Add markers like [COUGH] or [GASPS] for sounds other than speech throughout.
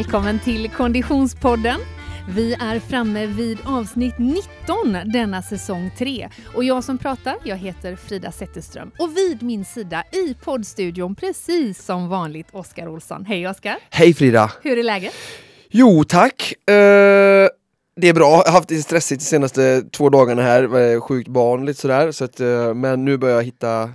välkommen till Konditionspodden. Vi är framme vid avsnitt 19 denna säsong 3 och jag som pratar, jag heter Frida Zetterström och vid min sida i poddstudion precis som vanligt Oskar Olsson. Hej Oskar! Hej Frida! Hur är läget? Jo tack! Uh, det är bra, jag har haft det stressigt de senaste två dagarna här, sjukt barn lite sådär, så att, uh, men nu börjar jag hitta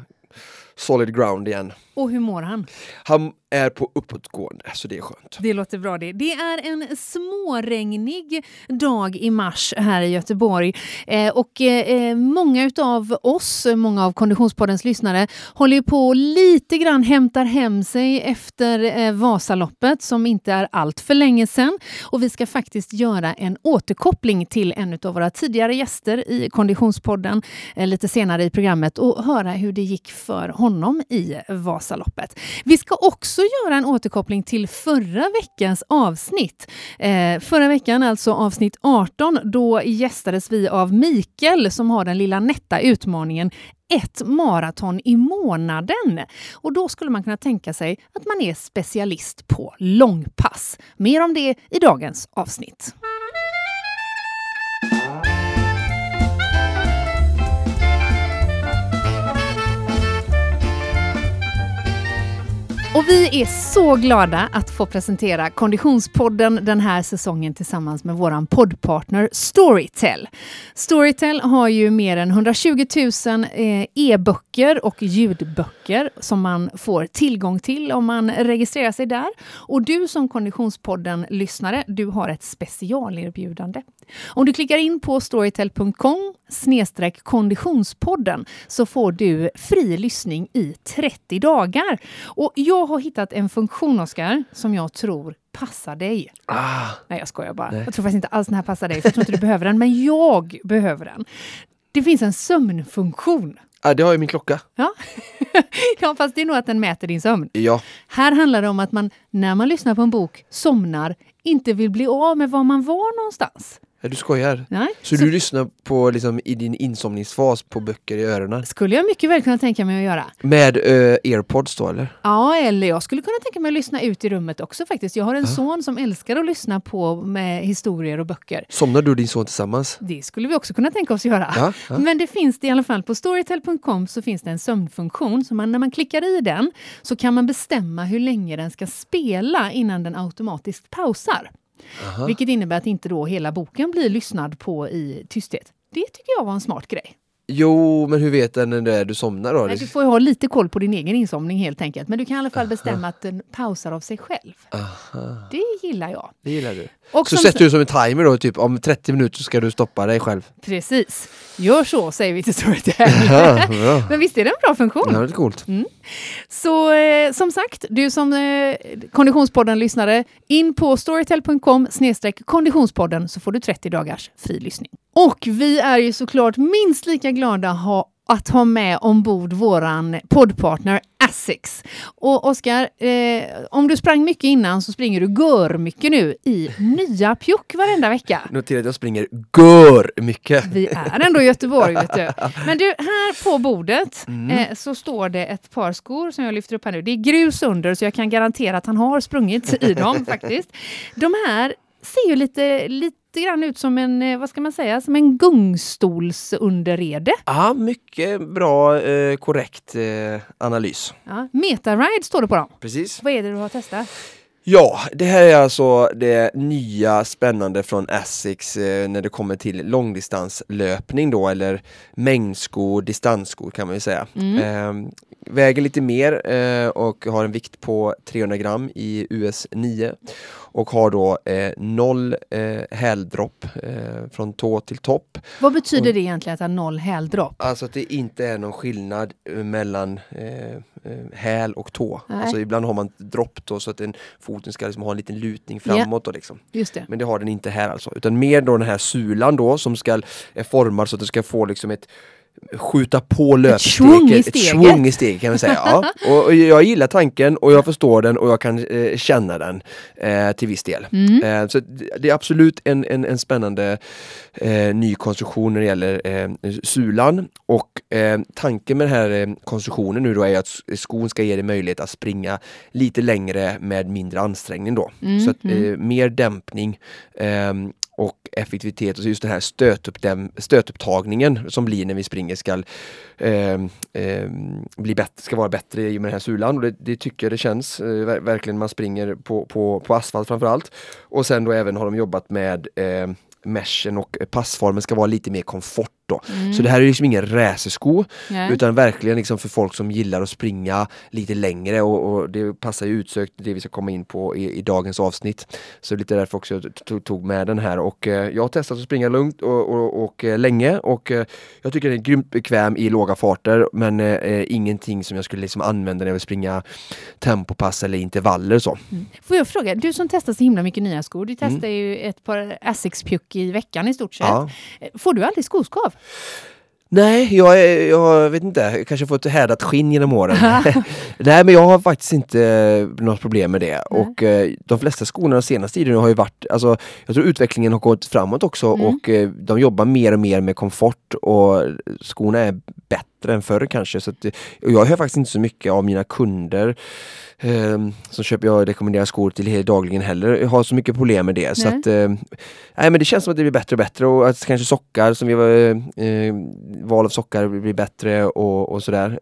solid ground igen. Och hur mår han? Han är på uppåtgående, så det är skönt. Det låter bra det. Det är en småregnig dag i mars här i Göteborg. Eh, och eh, många av oss, många av Konditionspoddens lyssnare, håller på och lite grann hämtar hem sig efter eh, Vasaloppet som inte är allt för länge sedan. Och vi ska faktiskt göra en återkoppling till en av våra tidigare gäster i Konditionspodden eh, lite senare i programmet och höra hur det gick för honom i Vasaloppet. Vi ska också göra en återkoppling till förra veckans avsnitt. Eh, förra veckan, alltså avsnitt 18, då gästades vi av Mikael som har den lilla nätta utmaningen ett maraton i månaden. Och då skulle man kunna tänka sig att man är specialist på långpass. Mer om det i dagens avsnitt. Och vi är så glada att få presentera Konditionspodden den här säsongen tillsammans med vår poddpartner Storytel. Storytel har ju mer än 120 000 eh, e-böcker och ljudböcker som man får tillgång till om man registrerar sig där. Och du som Konditionspodden-lyssnare, du har ett specialerbjudande. Om du klickar in på storytel.com snedstreck konditionspodden så får du fri lyssning i 30 dagar. Och jag har hittat en funktion, Oskar, som jag tror passar dig. Ah, Nej, jag skojar bara. Nej. Jag tror faktiskt inte alls den här passar dig, för jag tror inte du behöver den, men jag behöver den. Det finns en sömnfunktion. Ah, det har ju min klocka. Ja. [LAUGHS] ja, fast det är nog att den mäter din sömn. Ja. Här handlar det om att man, när man lyssnar på en bok, somnar, inte vill bli av med var man var någonstans. Du skojar? Nej. Så, du lyssnar på, liksom, i din insomningsfas på böcker i öronen? skulle jag mycket väl kunna tänka mig att göra. Med uh, airpods då eller? Ja, eller jag skulle kunna tänka mig att lyssna ut i rummet också faktiskt. Jag har en son som älskar att lyssna på med historier och böcker. Somnar du och din son tillsammans? Det skulle vi också kunna tänka oss göra. Ja, ja. Men det finns det i alla fall. På storytel.com så finns det en sömnfunktion. Så man, när man klickar i den så kan man bestämma hur länge den ska spela innan den automatiskt pausar. Aha. Vilket innebär att inte då hela boken blir lyssnad på i tysthet. Det tycker jag var en smart grej. Jo, men hur vet den när det är du somnar då? Nej, du får ju ha lite koll på din egen insomning helt enkelt. Men du kan i alla fall bestämma att den pausar av sig själv. Aha, Det gillar jag. det gillar du. Och Så som- sätter du som en timer då, typ om 30 minuter ska du stoppa dig själv. Precis. Gör så, säger vi till Storytel. [LAUGHS] Ja. [LAUGHS] Men visst är det en bra funktion? Ja, det är coolt. Så eh, som sagt, du som eh, Konditionspodden-lyssnare, in på storytel.com konditionspodden så får du 30 dagars fri lyssning. Och vi är ju såklart minst lika glada ha, att ha med ombord våran poddpartner Asics. Och Oskar, eh, om du sprang mycket innan så springer du gör mycket nu i nya pjuck varenda vecka. Notera att jag springer gör mycket. Vi är ändå i Göteborg, vet du. [LAUGHS] Men du, här på bordet eh, så står det ett par skor som jag lyfter upp här nu. Det är grus under, så jag kan garantera att han har sprungit i dem [LAUGHS] faktiskt. De här ser ju lite, lite grann ut som en, eh, vad ska man säga, som en gungstolsunderrede. Ja, mycket bra, eh, korrekt eh, analys. Ja, Metaride står det på dem. Precis. Vad är det du har testat? Ja, det här är alltså det nya spännande från Asics eh, när det kommer till långdistanslöpning då, eller mängdskor, distansskor kan man ju säga. Eh, väger lite mer eh, och har en vikt på 300 gram i US 9 och har då eh, noll eh, häldropp eh, från tå till topp. Vad betyder det egentligen att ha noll häldropp? Alltså att det inte är någon skillnad eh, mellan eh, eh, häl och tå. Nej. Alltså ibland har man dropp då så att den, foten ska liksom ha en liten lutning framåt. Då liksom. Just det. Men det har den inte här alltså. Utan mer då den här sulan då som ska är formad så att det ska få liksom ett skjuta på löpsteg. svung i Ett steget. svung i steg kan man säga. Ja. [LAUGHS] Och, och jag gillar tanken och jag förstår den och jag kan eh, känna den eh, till viss del. Mm. Eh, så det- är absolut en, en, en spännande eh, ny konstruktion när det gäller eh, sulan. Och tanken med den här konstruktionen nu då är att skon ska ge dig möjlighet att springa lite längre med mindre ansträngning då. Mm, Så att, mm. mer dämpning och effektivitet och så just den här stötuppdäm- stötupptagningen som blir när vi springer ska, eh, eh, bli bättre, ska vara bättre i och med den här sulan och det, det tycker jag det känns eh, verkligen när man springer på, på, på asfalt framförallt. Och sen då även har de jobbat med eh, meshen och passformen ska vara lite mer komfort då. Så det här är liksom ingen racersko Nej. utan verkligen liksom för folk som gillar att springa lite längre och, och det passar ju utsökt det vi ska komma in på i, i dagens avsnitt. Så lite därför också jag tog, med den här och eh, jag har testat att springa lugnt och, och, och eh, länge och eh, jag tycker den är grymt bekväm i låga farter men eh, eh, ingenting som jag skulle liksom använda när jag vill springa tempopass eller intervaller så. Får jag fråga, du som testar så himla mycket nya skor, du Mm. testar ju ett par Asics-pjuck i veckan i stort sett. Ja. Får du aldrig skoskav? Nej, jag, jag vet inte, jag kanske fått härdat skinn genom åren. [LAUGHS] Nej men jag har faktiskt inte eh, något problem med det och eh, de flesta skorna de senaste tiden har ju varit, alltså jag tror utvecklingen har gått framåt också Mm. och eh, de jobbar mer och mer med komfort och skorna är bättre än förr kanske. Så att, jag hör faktiskt inte så mycket av mina kunder eh, som köper jag rekommenderar skor till dagligen heller, jag har så mycket problem med det. Så Nej. att, eh, nej men det känns som att det blir bättre och bättre och att kanske sockar som vi var, eh, val av sockar blir bättre och, och sådär.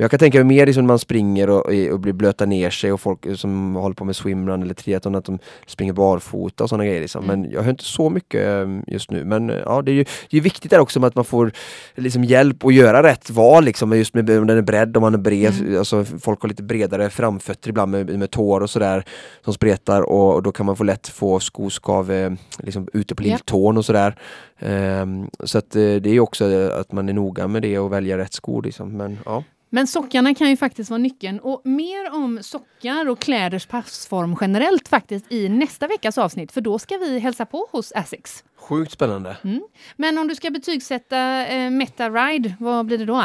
Men jag kan tänka mig mer liksom när man springer och, och blir blöta ner sig och folk som håller på med swimrun eller triathlon att de springer barfota och sådana grejer. Liksom. Mm. Men jag hör inte så mycket ehm, just nu. Men eh, ja, det är ju det är viktigt där också att man får liksom hjälp att göra rätt val liksom, just med om den är bredd, om man är bred. Mm. Alltså, folk har lite bredare framfötter ibland med, med tår och sådär som spretar och, och då kan man få lätt få skoskav eh, liksom, ute på lilltån och sådär. Ehm, så att eh, det är ju också att man är noga med det och välja rätt skor. Liksom. Men, ja. Men sockarna kan ju faktiskt vara nyckeln. Och mer om sockar och kläders passform generellt faktiskt i nästa veckas avsnitt. För då ska vi hälsa på hos Asics. Sjukt spännande. Men om du ska betygsätta eh, Meta Ride, vad blir det då?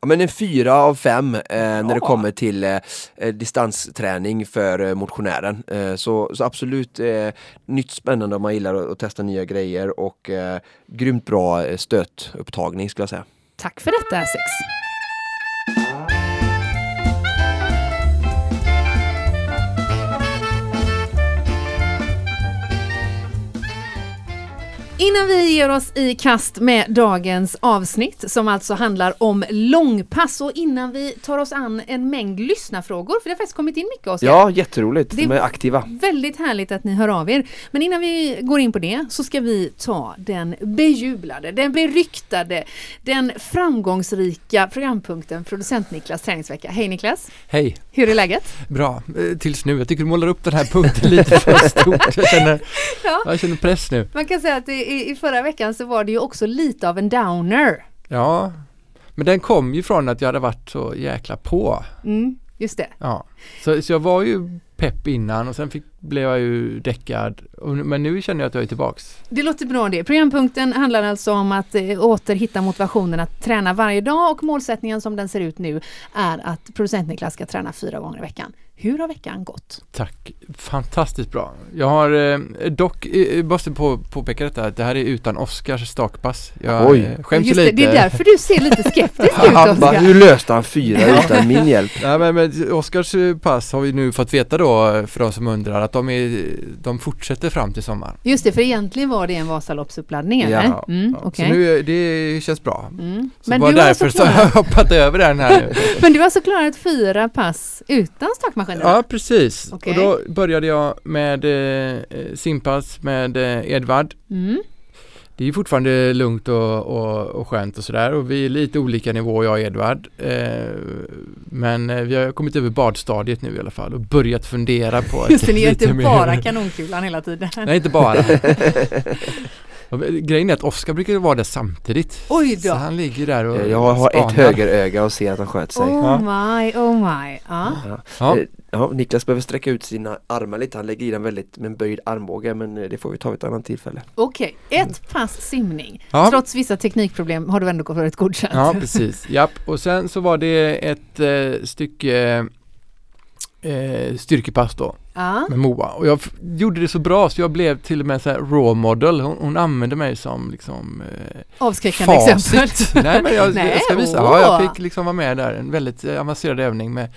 Ja, men en fyra av fem eh, när det kommer till eh, eh, distansträning för eh, motionären. Eh, så, så absolut eh, nytt spännande om man gillar att, att testa nya grejer och eh, grymt bra stötupptagning skulle jag säga. Tack för detta Asics. Innan vi ger oss i kast med dagens avsnitt som alltså handlar om långpass och innan vi tar oss an en mängd lyssnarfrågor, för det har faktiskt kommit in mycket Oskar. Ja, jätteroligt. De är aktiva. Väldigt härligt att ni hör av er. Men innan vi går in på det så ska vi ta den bejublade, den beryktade, den framgångsrika programpunkten Producent Niklas träningsvecka. Hej Niklas! Hej, Hur är läget? bra. Eh, Tills nu. Jag tycker du målar upp den här punkten lite för stort. Jag känner, [LAUGHS] Ja. jag känner press nu. Man kan säga att det, i, i förra veckan så var det ju också lite av en downer. Ja, men den kom ju från att jag hade varit så jäkla på. Mm, just det. Ja, så, så jag var ju pepp innan och sen fick, blev jag ju däckad. Men nu känner jag att jag är tillbaks. Det låter bra det. Programpunkten handlar alltså om att eh, åter hitta motivationen att träna varje dag och målsättningen som den ser ut nu är att producent Niklas ska träna fyra gånger i veckan. Hur har veckan gått? Tack, fantastiskt bra. Jag har eh, dock, eh, måste på, påpeka detta, att det här är utan Oscars stakpass. Jag Oj. eh, skäms ju Just det, lite. det är därför du ser lite skeptisk ut [LAUGHS] Oskar. hur löste han fyra utan min hjälp? [LAUGHS] Nej men, men Oscars eh, pass har vi nu fått veta då eh, för de som undrar att de, är, de fortsätter fram till sommaren. Just det, för egentligen var det en Vasaloppsuppladdning eller? Ja, mm, Ja, okej. Så nu, eh, det känns bra. mm. Så Men, bara du därför alltså så har jag hoppat över den här nu. [LAUGHS] men du har alltså klarat fyra pass utan stakmaskiner? Ja precis, Okej. och då började jag med eh, simpass med eh, Edvard. Mm. Det är fortfarande lugnt och, och, och skönt och sådär och vi är lite olika nivå jag och Edvard. Eh, men eh, vi har kommit över badstadiet nu i alla fall och börjat fundera på Just det, [LAUGHS] ni är inte mer- bara kanonkulan hela tiden. Nej inte bara. [LAUGHS] [LAUGHS] Grejen är att Oskar brukar vara där samtidigt. Oj då. Så han ligger där och Eh, Jag har spanar. ett högeröga och ser att han sköter sig. Oh Ja. my, oh my. Ja. Ja. Ja. Eh, Ja, Niklas behöver sträcka ut sina armar lite. Han lägger i den väldigt med en böjd armbåge men eh, det får vi ta vid ett annat tillfälle. Okej, ett pass simning. Ja. Trots vissa teknikproblem har du ändå varit godkänt. Ja, precis. Japp. Och sen så var det ett eh, stycke eh, styrkepass då Ja. med Moa. Och jag gjorde det så bra så jag blev till och med så här raw model. Hon, hon använde mig som liksom eh, Avskräckande exempel. facit. [LAUGHS] Nej men jag, Nej, jag ska visa. åh. Ja, jag fick liksom vara med där. En väldigt eh, avancerad övning med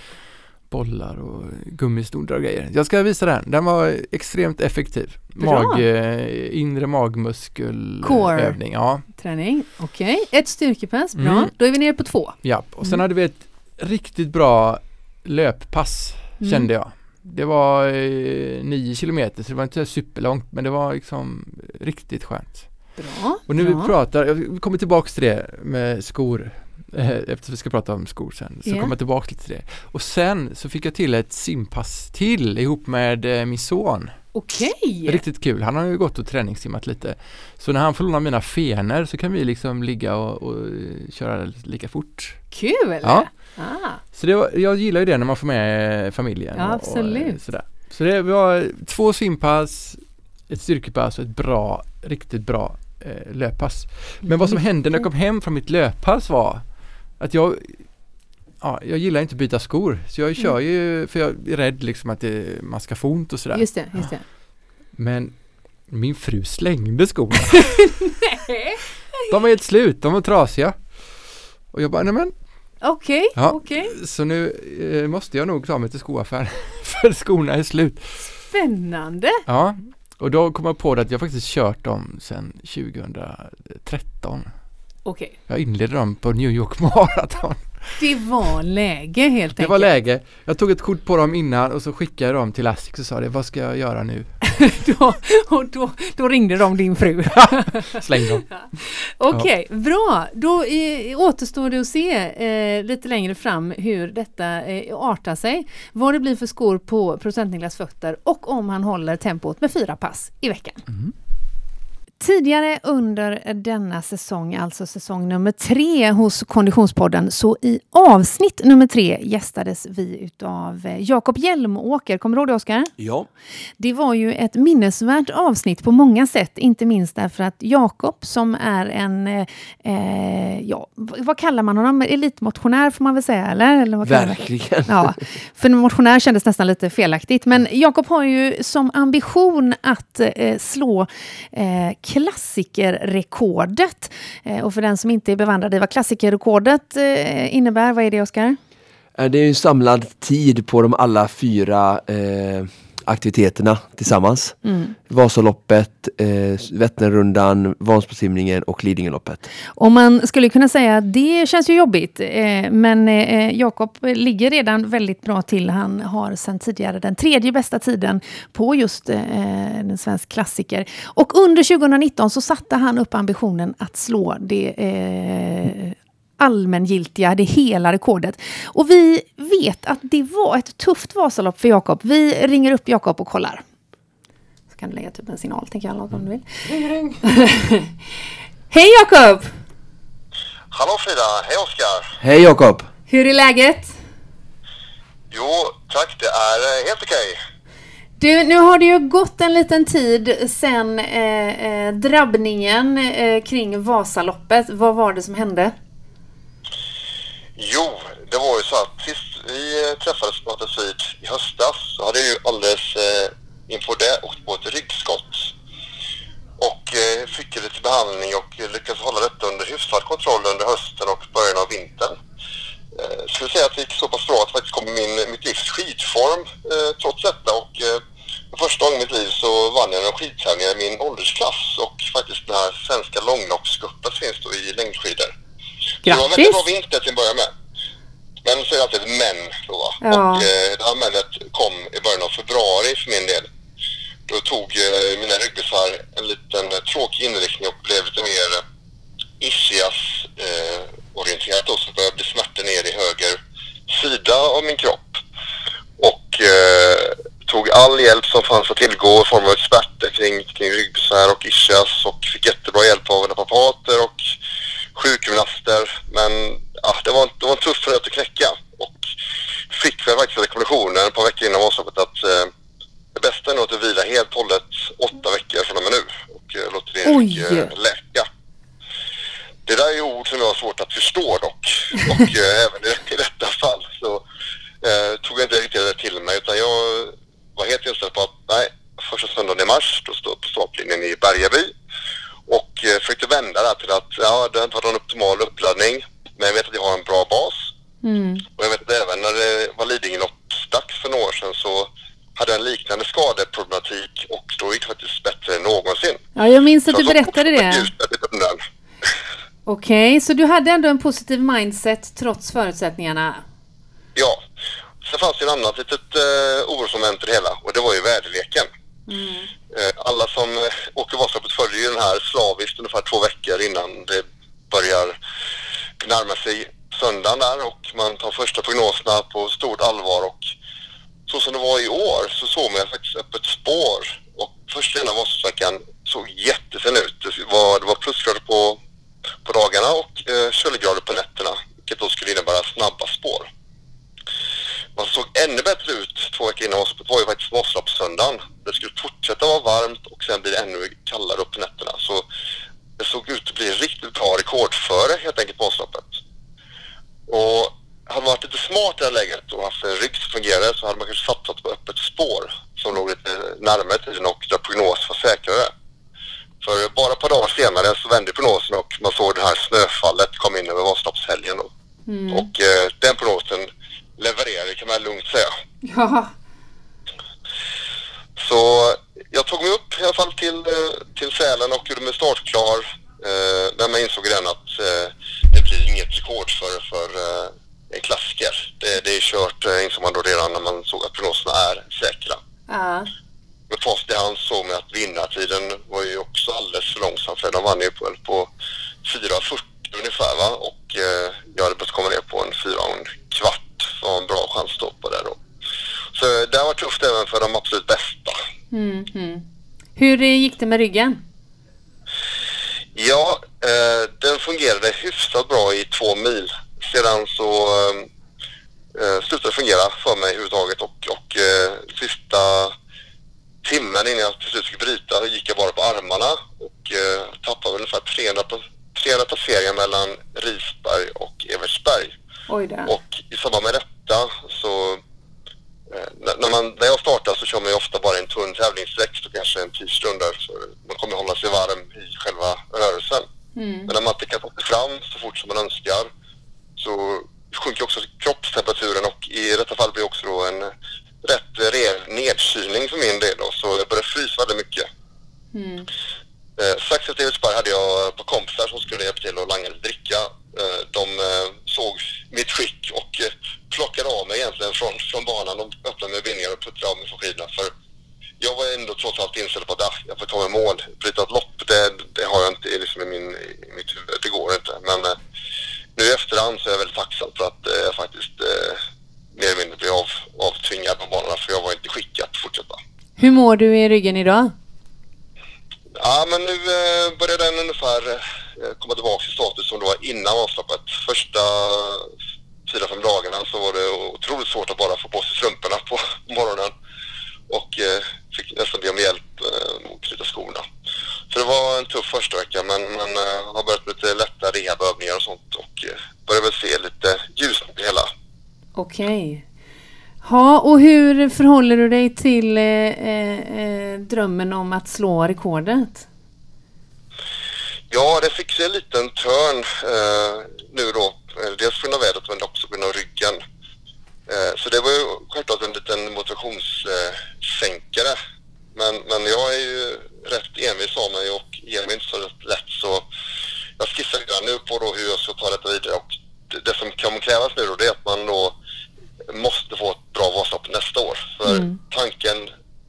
bollar och gummistolar och grejer. Jag ska visa den. Den var extremt effektiv. Bra. Mag, eh, inre magmuskel Core. övning. Ja, Träning, okej. Ett styrkepass, bra. Mm. Då är vi nere på två. japp. Och sen Mm. hade vi ett riktigt bra löppass Mm. kände jag. Det var eh, nio kilometer så det var inte superlångt men det var liksom riktigt skönt. Bra. Och nu bra. vi pratar, jag kommer tillbaks till det med skor eh, eftersom vi ska prata om skor sen. Så Ja. kommer jag tillbaks lite till det. Och sen så fick jag till ett simpass till ihop med eh, min son. Okej. Riktigt kul, han har ju gått och träningssimmat lite. Så när han får låna mina fenor så kan vi liksom ligga och, och eh, köra lika fort. Kul! Ja. Ah. Så det var, jag gillar ju det när man får med eh, familjen. Ja, och- absolut. Och, eh, sådär. Så det var två simpass, ett styrkepass och ett bra, riktigt bra eh, löppass. Men vad som hände när jag kom hem från mitt löppass var att jag Ja, jag gillar inte att byta skor så jag kör ju för jag är rädd liksom att det, man ska få ont och sådär. Just det, just det. Men min fru slängde skorna. [LAUGHS] de var helt slut, de var trasiga. Och jag bara, nej men Okej, Ja. okej. så nu eh, måste jag nog ta mig till skoaffären [LAUGHS] för skorna är slut. Spännande. Ja, och då kom jag på det att jag faktiskt kört dem sedan 2013. Okej. Jag inledde dem på New York [LAUGHS] Marathon. Det var läge helt Det enkelt. var läge. Jag tog ett kort på dem innan och så skickade jag dem till Asics och sa det, vad ska jag göra nu? [LAUGHS] då, och då, då ringde de din fru. [LAUGHS] Släng dem. Okej, bra. Då eh, återstår det att se eh, lite längre fram hur detta eh, artar sig. Vad det blir för skor på procentniklas fötter och om han håller tempot med fyra pass i veckan. Tidigare under denna säsong, alltså säsong nummer tre hos Konditionspodden, så i avsnitt nummer tre gästades vi utav eh, Jakob Hjelmåker. Kommer du ihåg det Oskar? Ja. Det var ju ett minnesvärt avsnitt på många sätt, inte minst därför att Jakob som är en, eh, eh, ja, vad kallar man honom? Elitmotionär får man väl säga, eller? eller? Verkligen. Ja, för motionär kändes nästan lite felaktigt. Men Jakob har ju som ambition att eh, slå eh, klassikerrekordet. Eh, och för den som inte är bevandrad i vad klassikerrekordet eh, innebär, vad är det Oskar? Eh, det är ju samlad tid på de alla fyra eh, aktiviteterna tillsammans. Mm. Vasaloppet, eh, Vätternrundan, Vansbrosimningen och Lidingöloppet. Och man skulle kunna säga att det känns ju jobbigt. Eh, men eh, Jakob ligger redan väldigt bra till. Han har sedan tidigare den tredje bästa tiden på just eh, en svensk klassiker. Och under 2019 så satte han upp ambitionen att slå det eh, allmängiltiga, det hela rekordet. Och vi vet att det var ett tufft Vasalopp för Jakob. Vi ringer upp Jakob och kollar. Så kan du lägga typ en signal, tänker jag, om du vill. [LAUGHS] Hej Jakob! Hallå Frida, hej Oskar. Hej Jakob! Hur är läget? Jo, tack, det är eh, helt okej. Du, nu har det ju gått en liten tid sedan eh, eh, drabbningen eh, kring Vasaloppet. Vad var det som hände? Jo, det var ju så att sist vi eh, träffades på Hotel Syd i höstas så hade jag ju alldeles eh, inför det åkt på ett ryggskott. Och eh, fick lite behandling och lyckades hålla detta under hyfsad kontroll under hösten och början av vintern. Eh, skulle säga att det gick så pass bra att jag faktiskt kom i min, mitt livs skidform eh, trots detta och eh, för första gången i mitt liv så vann jag en skidtävling i min åldersklass och faktiskt den här svenska långloppscupen finns då i längdskidor. Så Det var Grattis! vinter till att börja med. Men så är det alltid ett men då. Ja. Och eh, det här menet kom i början av februari för min del. Då tog eh, mina ryggbisar en liten eh, tråkig inriktning och blev lite mer eh, ischias eh, då, så började smärtor ner i höger sida av min kropp. Och eh, tog all hjälp som fanns att tillgå i form av experter kring, kring ryggbesvär och ischias och fick jätte Oj. och sjukgymnaster. Men ja, det, var, det var en tuff nöt att knäcka och fick väl faktiskt rekommendationer ett par veckor innan Vasaloppet att eh, det bästa är nog att vila helt och hållet åtta veckor från och med nu och eh, låter din rygg läka. Det där är ord som jag har svårt att förstå dock och eh, [LAUGHS] även minns att du berättade det. Okej, så du hade ändå en positiv mindset trots förutsättningarna? Ja. Sen fanns det ett annat litet uh, orosmoment i det hela och det var ju väderleken. Eh, alla som uh, åker Vasaloppet följer ju den här slaviskt ungefär två veckor innan det börjar närma sig söndagen där och man tar första prognoserna på stort allvar och så som det var i år så såg man faktiskt öppet spår och första delen av Vasaloppsveckan såg jättefin ut. Det var, det var plusgrader på, på dagarna och eh, köldgrader på nätterna vilket då skulle innebära snabba spår. Vad som såg ännu bättre ut två veckor innan Vasaloppet var ju faktiskt Vasaloppssöndagen. Det skulle fortsätta vara varmt och sen blir det ännu kallare upp på nätterna. Så det såg ut att bli riktigt bra rekordföre helt enkelt på Vasaloppet. Och hade man varit lite smart i det här läget och haft en rygg som fungerade så hade man kanske satsat på öppet spår som låg lite närmare tiden och där prognos var säkrare. För bara ett par dagar senare så vände prognosen och man såg det här snöfallet komma in över Vasaloppshelgen. då. Och eh, den prognosen levererade kan man lugnt säga. Ja. Så jag tog mig upp i alla fall till, eh, till Sälen och gjorde mig startklar. Eh, när man insåg redan att eh, det blir inget rekord för, för en klassiker. Det, det är kört, insåg man då redan när man såg att prognoserna är säkra. ja. Med fast i hand såg man att vinnartiden var ju också alldeles för långsam för de vann ju på, på 4.40 ungefär va och eh, jag hade behövt komma ner på en 4 och en kvart att ha en bra chans då på det då. Så det varit tufft även för de absolut bästa. Mm, mm. Hur gick det med ryggen? Ja, eh, den fungerade hyfsat bra i två mil. Sedan så eh, eh, slutade det fungera för mig överhuvudtaget och, och eh, sista timmen innan jag till slut skulle bryta gick jag bara på armarna och eh, tappade ungefär 300, pa- 300 passeringar mellan Risberg och Evertsberg. Oj då. Och i samband med detta så eh, när, man, när jag startar så kör man ju ofta bara en tunn tävlingsdräkt och kanske en 10 stunder så man kommer hålla sig varm i själva rörelsen. Men när man inte kan ta sig fram så fort som man önskar så sjunker också kroppstemperaturen och i detta fall blir också då en rätt rejäl nedkylning för min del då, så jag började frysa väldigt mycket. Eh, strax efter Evertsberg hade jag ett par kompisar som skulle hjälpa till att langa lite dricka. Eh, de eh, såg mitt skick och eh, plockade av mig egentligen från, från banan. De öppnade med bindningar och puttade av mig från skidorna. För jag var ändå trots allt inställd på att ah, jag får ta mig mål. Bryta ett lopp, det, det har jag inte liksom i, min, i mitt huvud. Det går inte. Men eh, nu i efterhand så är jag väldigt tacksam för att eh, jag faktiskt eh, mer eller mindre blev av, avtvingad på banorna för jag var inte skickad att fortsätta. Hur mår du i ryggen idag? Ja, men nu eh, börjar den ungefär eh, komma tillbaka till status som det var innan Vasaloppet. Första fyra, fem dagarna så var det otroligt svårt att bara få på sig strumporna på morgonen och eh, fick nästan be om hjälp eh, med att knyta skorna. Så det var en tuff första vecka men, men eh, har börjat med lite lätta rehabövningar och sånt och eh, börjar väl se lite ljus på det hela. Okej. Ja, och hur förhåller du dig till eh, eh, eh drömmen om att slå rekordet? Ja, det fick sig en liten törn eh, nu då. Eh, Dels på grund av vädret men också på grund av ryggen. Eh, så det var ju självklart en liten motivationssänkare. Men, men jag är ju rätt envis av mig och ger mig inte så lätt så jag skissar redan nu på då hur jag ska ta detta vidare och det, det som kommer krävas nu då det är att man då måste få ett bra Vasalopp nästa år. För tanken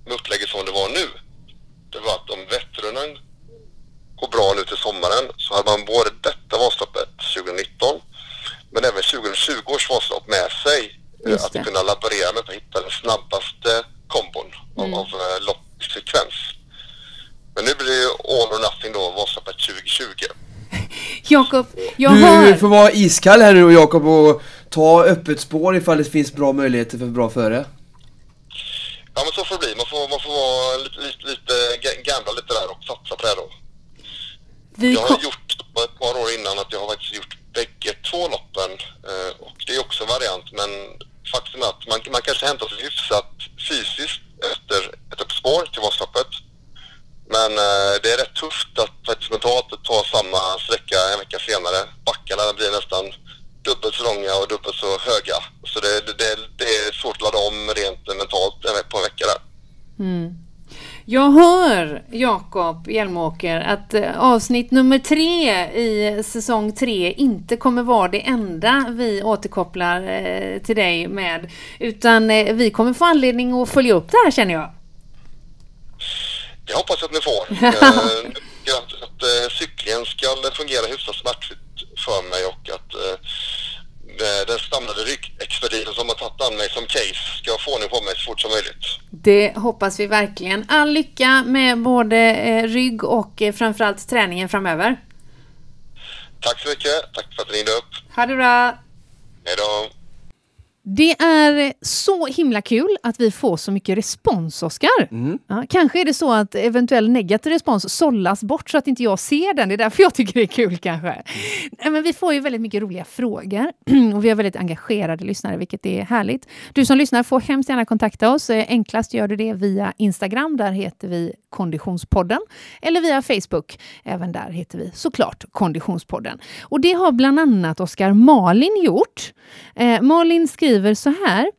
med upplägget som det var nu det var att om Vätternrundan går bra nu till sommaren så hade man både detta Vasaloppet 2019 men även 2020 års Vasalopp med sig. eh, Just Att det. kunna laborera med att hitta den snabbaste kombon av, av eh, loppsekvens. Men nu blir det ju all or nothing då, Vasaloppet 2020. Jakob, jag Du hör... får vara iskall här nu Jakob och ta öppet spår ifall det finns bra möjligheter för bra före. Ja men så får det bli. Man får, man får vara lite, lite, lite ga- gambla lite där och satsa på det då. Vi jag har gjort ett par år innan att jag har faktiskt gjort bägge två loppen eh, och det är också en variant men faktum är att man, man kanske hämtar sig hyfsat fysiskt efter ett uppspår till Vasaloppet. Men eh, det är rätt tufft att faktiskt mentalt ta samma sträcka en vecka senare. Backarna blir nästan dubbelt så långa och dubbelt så höga. Så det, det, det, det är svårt att ladda om rent mentalt en ve- på en vecka där. Jag hör, Jakob Hjelmåker, att eh, avsnitt nummer tre i säsong tre inte kommer vara det enda vi återkopplar eh, till dig med. Utan eh, vi kommer få anledning att följa upp det här känner jag. Det hoppas jag att ni får. [LAUGHS] Att, att cyklingen ska fungera hyfsat smärtfritt för mig och att den samlade ryggexpertisen som har tagit an mig som case ska få ordning på mig så fort som möjligt. Det hoppas vi verkligen. All lycka med både eh, rygg och eh, framförallt träningen framöver. Tack så mycket. Tack för att ni ringde upp. Ha det bra! Hej då. Det är så himla kul att vi får så mycket respons, Oskar. Ja, kanske är det så att eventuell negativ respons sållas bort så att inte jag ser den. Det är därför jag tycker det är kul kanske. Nej, Men vi får ju väldigt mycket roliga frågor [CLEARS THROAT] och vi har väldigt engagerade lyssnare, vilket är härligt. Du som lyssnar får hemskt gärna kontakta oss. Eh, Enklast gör du det via Instagram. Där heter vi Konditionspodden. Eller via Facebook. Även där heter vi såklart Konditionspodden. Och det har bland annat Oskar Malin gjort. Eh, Malin skriver skriver så här.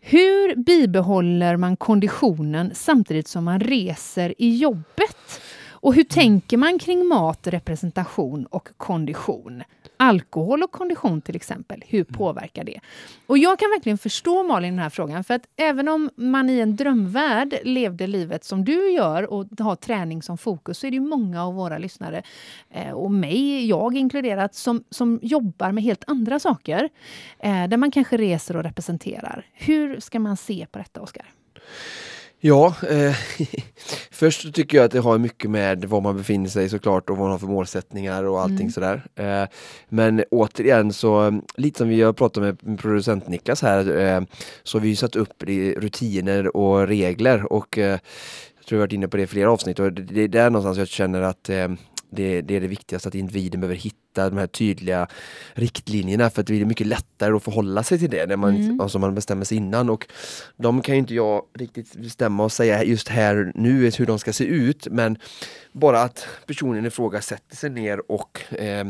Hur bibehåller man konditionen samtidigt som man reser i jobbet? Och hur tänker man kring mat, representation och kondition? Alkohol och kondition till exempel, hur påverkar det? Och jag kan verkligen förstå Malin den här frågan, för att även om man i en drömvärld levde livet som du gör och har träning som fokus, så är det många av våra lyssnare, eh, och mig, jag inkluderat, som, som jobbar med helt andra saker, eh, där man kanske reser och representerar. Hur ska man se på detta, Oskar? Ja, eh, [LAUGHS] först tycker jag att det har mycket med var man befinner sig såklart och vad man har för målsättningar och allting sådär. Eh, men återigen så, lite som vi har pratat med producent Niklas här, eh, så har vi ju satt upp rutiner och regler och eh, jag tror jag har varit inne på det i flera avsnitt och det, det är där någonstans jag känner att eh, det, det är det viktigaste, att individen behöver hitta de här tydliga riktlinjerna för att det blir mycket lättare att förhålla sig till det när man, alltså man bestämmer sig innan. Och de kan ju inte jag riktigt bestämma och säga just här nu hur de ska se ut men bara att personen i fråga sätter sig ner och eh,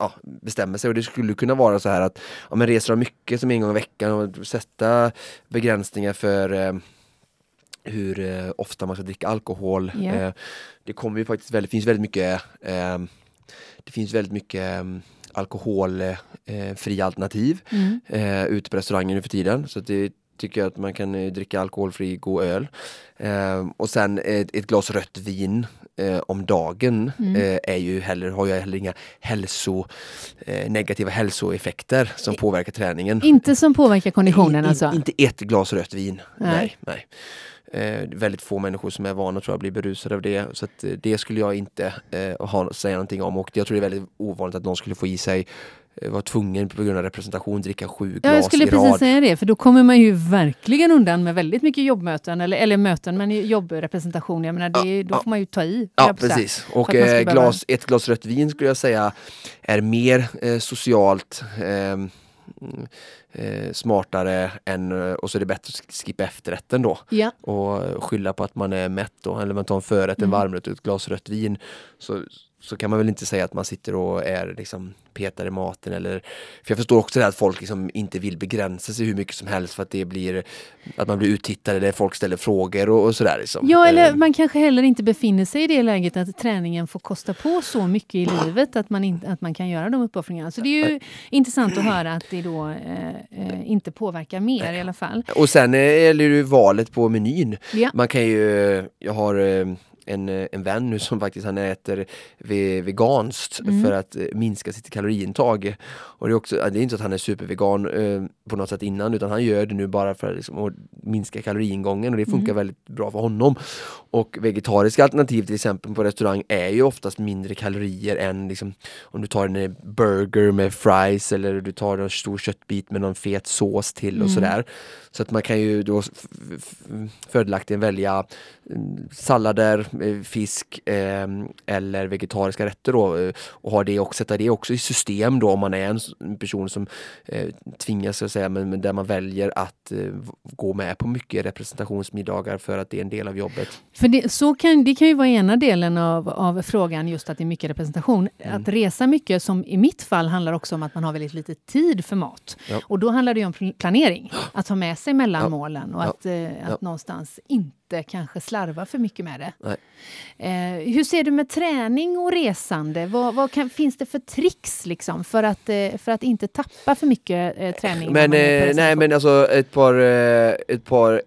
ja, bestämmer sig och det skulle kunna vara så här att ja, men reser de mycket som en gång i veckan och sätta begränsningar för eh, hur eh, ofta man ska dricka alkohol. Ja. Eh, det kommer ju faktiskt väldigt, finns väldigt mycket eh, det finns väldigt mycket eh, alkoholfria alternativ Mm. eh, ute på restauranger nu för tiden. Så det tycker jag att man kan eh, dricka alkoholfri god öl. Eh, och sen ett, ett glas rött vin eh, om dagen Mm. eh, är ju heller, har ju heller inga hälso, eh, negativa hälsoeffekter som påverkar träningen. Inte som påverkar konditionen In- alltså? Inte ett glas rött vin. Nej. Nej. nej. Eh, väldigt få människor som är vana tror jag bli berusade av det. Så att, eh, det skulle jag inte eh, ha, säga någonting om. Och jag tror det är väldigt ovanligt att någon skulle få i sig eh, vara tvungen på grund av representation dricka sju Ja, glas jag skulle i precis rad. säga det, för då kommer man ju verkligen undan med väldigt mycket jobbmöten, eller, eller möten, men jobbrepresentation. Jag menar, det, är- då ja. får man ju ta i. Ja precis. Och eh, behöva- glas, ett glas rött vin skulle jag säga är mer eh, socialt mm, eh, smartare än, eh, och så är det bättre att skippa efterrätten då. Ja. och skylla på att man är mätt då, eller man tar en förrätt, en Mm. varmrätt och ett glas rött vin. Så, så kan man väl inte säga att man sitter och är liksom petar i maten eller För jag förstår också det att folk liksom inte vill begränsa sig hur mycket som helst för att det blir Att man blir uttittade där folk ställer frågor och, och sådär liksom. Ja, eller Eh, man kanske heller inte befinner sig i det läget att träningen får kosta på så mycket i livet att man, inte, att man kan göra de uppoffringarna. Så det är ju intressant att höra att det då eh, eh, inte påverkar mer i alla fall. Och sen eh, gäller det ju valet på menyn. Ja. Man kan ju, jag har eh, en, eh, en vän nu som faktiskt han äter ve- veganskt Mm. för att eh, minska sitt kaloriintag. Och det är, också, det är inte så att han är supervegan eh, på något sätt innan utan han gör det nu bara för att, liksom, att minska kaloriingången och det funkar Mm. väldigt bra för honom. Och vegetariska alternativ till exempel på restaurang är ju oftast mindre kalorier än liksom, om du tar en eh, burger med fries eller du tar en stor köttbit med någon fet sås till och Mm. sådär. Så att man kan ju då f- f- fördelaktigen välja mm, sallader, fisk eh, eller vegetariska rätter då eh, och ha det och sätta det också i system då om man är en person som eh, tvingas så att säga men, men där man väljer att eh, gå med på mycket representationsmiddagar för att det är en del av jobbet. För det, så kan, det kan ju vara ena delen av, av frågan, just att det är mycket representation. Mm. Att resa mycket, som i mitt fall, handlar också om att man har väldigt lite tid för mat. Ja. Och då handlar det om pl- planering. Att ha med sig mellan Ja. målen och Ja. att, eh, att någonstans inte kanske slarva för mycket med det. Eh, hur ser du med träning och resande? Vad, vad kan, finns det för tricks liksom, för, att, eh, för att inte tappa för mycket eh, träning? Men, eh, nej men alltså ett par, eh, ett par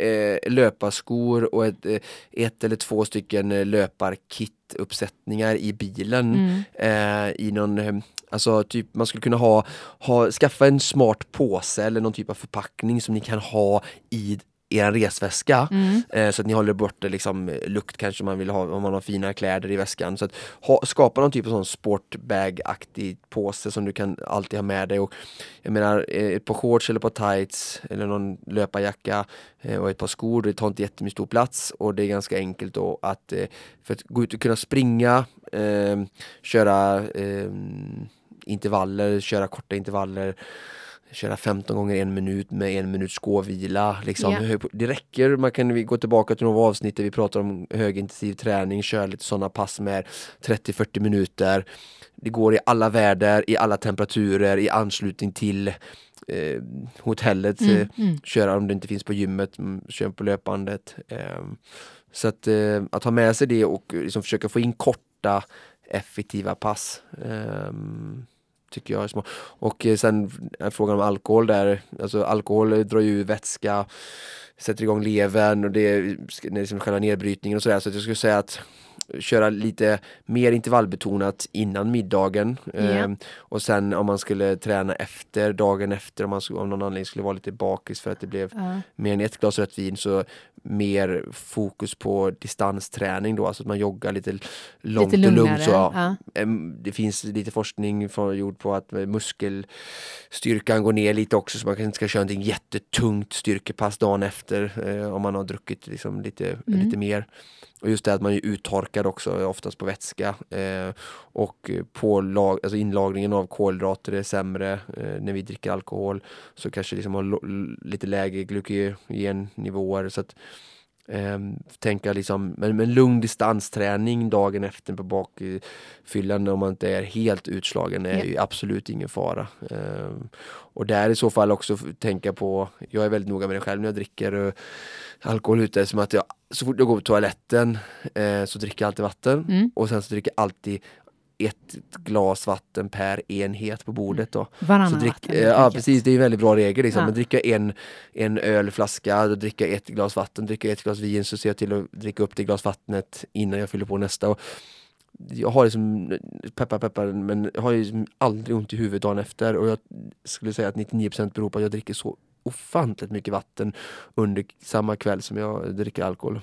löparskor och ett, ett eller två stycken eh, löparkit-uppsättningar i bilen. Mm. I någon, alltså typ man skulle kunna ha, ha, skaffa en smart påse eller någon typ av förpackning som ni kan ha i er resväska Mm. eh, så att ni håller borta liksom, lukt kanske man vill ha om man har fina kläder i väskan. Så att ha, skapa någon typ av sån sportbag-aktig påse som du kan alltid ha med dig. Och, jag menar eh, ett par shorts eller ett par tights eller någon löparjacka eh, och ett par skor, det tar inte jättemycket stor plats och det är ganska enkelt då att eh, för att gå ut och kunna springa, eh, köra eh, intervaller, köra korta intervaller köra 15 gånger en minut med en minuts gåvila. Liksom. Hur- Det räcker, man kan gå tillbaka till några avsnitt där vi pratar om högintensiv träning, köra lite sådana pass med 30-40 minuter. Det går i alla väder, i alla temperaturer, i anslutning till eh, hotellet. Mm, eh, mm. Köra om det inte finns på gymmet, mm, kör på löpbandet. ehm. så att, eh, att ha med sig det och liksom försöka få in korta effektiva pass. ehm, tycker jag är smart. Och eh, sen är frågan om alkohol där, alltså alkohol drar ju vätska, sätter igång levern och det är, det är liksom själva nedbrytningen och sådär. Så att jag skulle säga att köra lite mer intervallbetonat innan middagen Ja. Ehm, och sen om man skulle träna efter, dagen efter om man skulle, av någon anledning skulle vara lite bakis för att det blev Ja. mer än ett glas rött vin så mer fokus på distansträning då, alltså att man joggar lite långt Lite och lugnt. Så, ja. Em, Det finns lite forskning från, gjord på att muskelstyrkan går ner lite också så man kanske inte ska köra någonting jättetungt styrkepass dagen efter eh, om man har druckit liksom lite, Mm. lite mer. Och just det att man är uttorkad också, oftast på vätska. Eh, och på lag, alltså inlagringen av kolhydrater är sämre eh, när vi dricker alkohol. Så kanske liksom har lite lägre glykogennivåer. Så att, ehm, tänka liksom, men, men lugn distansträning dagen efter på bakfyllan om man inte är helt utslagen är ju absolut ingen fara. Ehm, och där i så fall också tänka på, jag är väldigt noga med det själv när jag dricker eh, alkohol ute, som att jag så fort jag går på toaletten eh, så dricker jag alltid vatten Mm. och sen så dricker jag alltid ett glas vatten per enhet på bordet då. Varannan Så drick, vatten, eh, ja precis, det är en väldigt bra regel liksom. Ja. Men dricka en, en ölflaska, då dricker jag ett glas vatten, dricker jag ett glas vin så ser jag till att dricka upp det glas vattnet innan jag fyller på nästa. Och jag har liksom, peppar peppar, men jag har liksom aldrig ont i huvudet dagen efter och jag skulle säga att 99% beror på att jag dricker så ofantligt mycket vatten under samma kväll som jag dricker alkohol.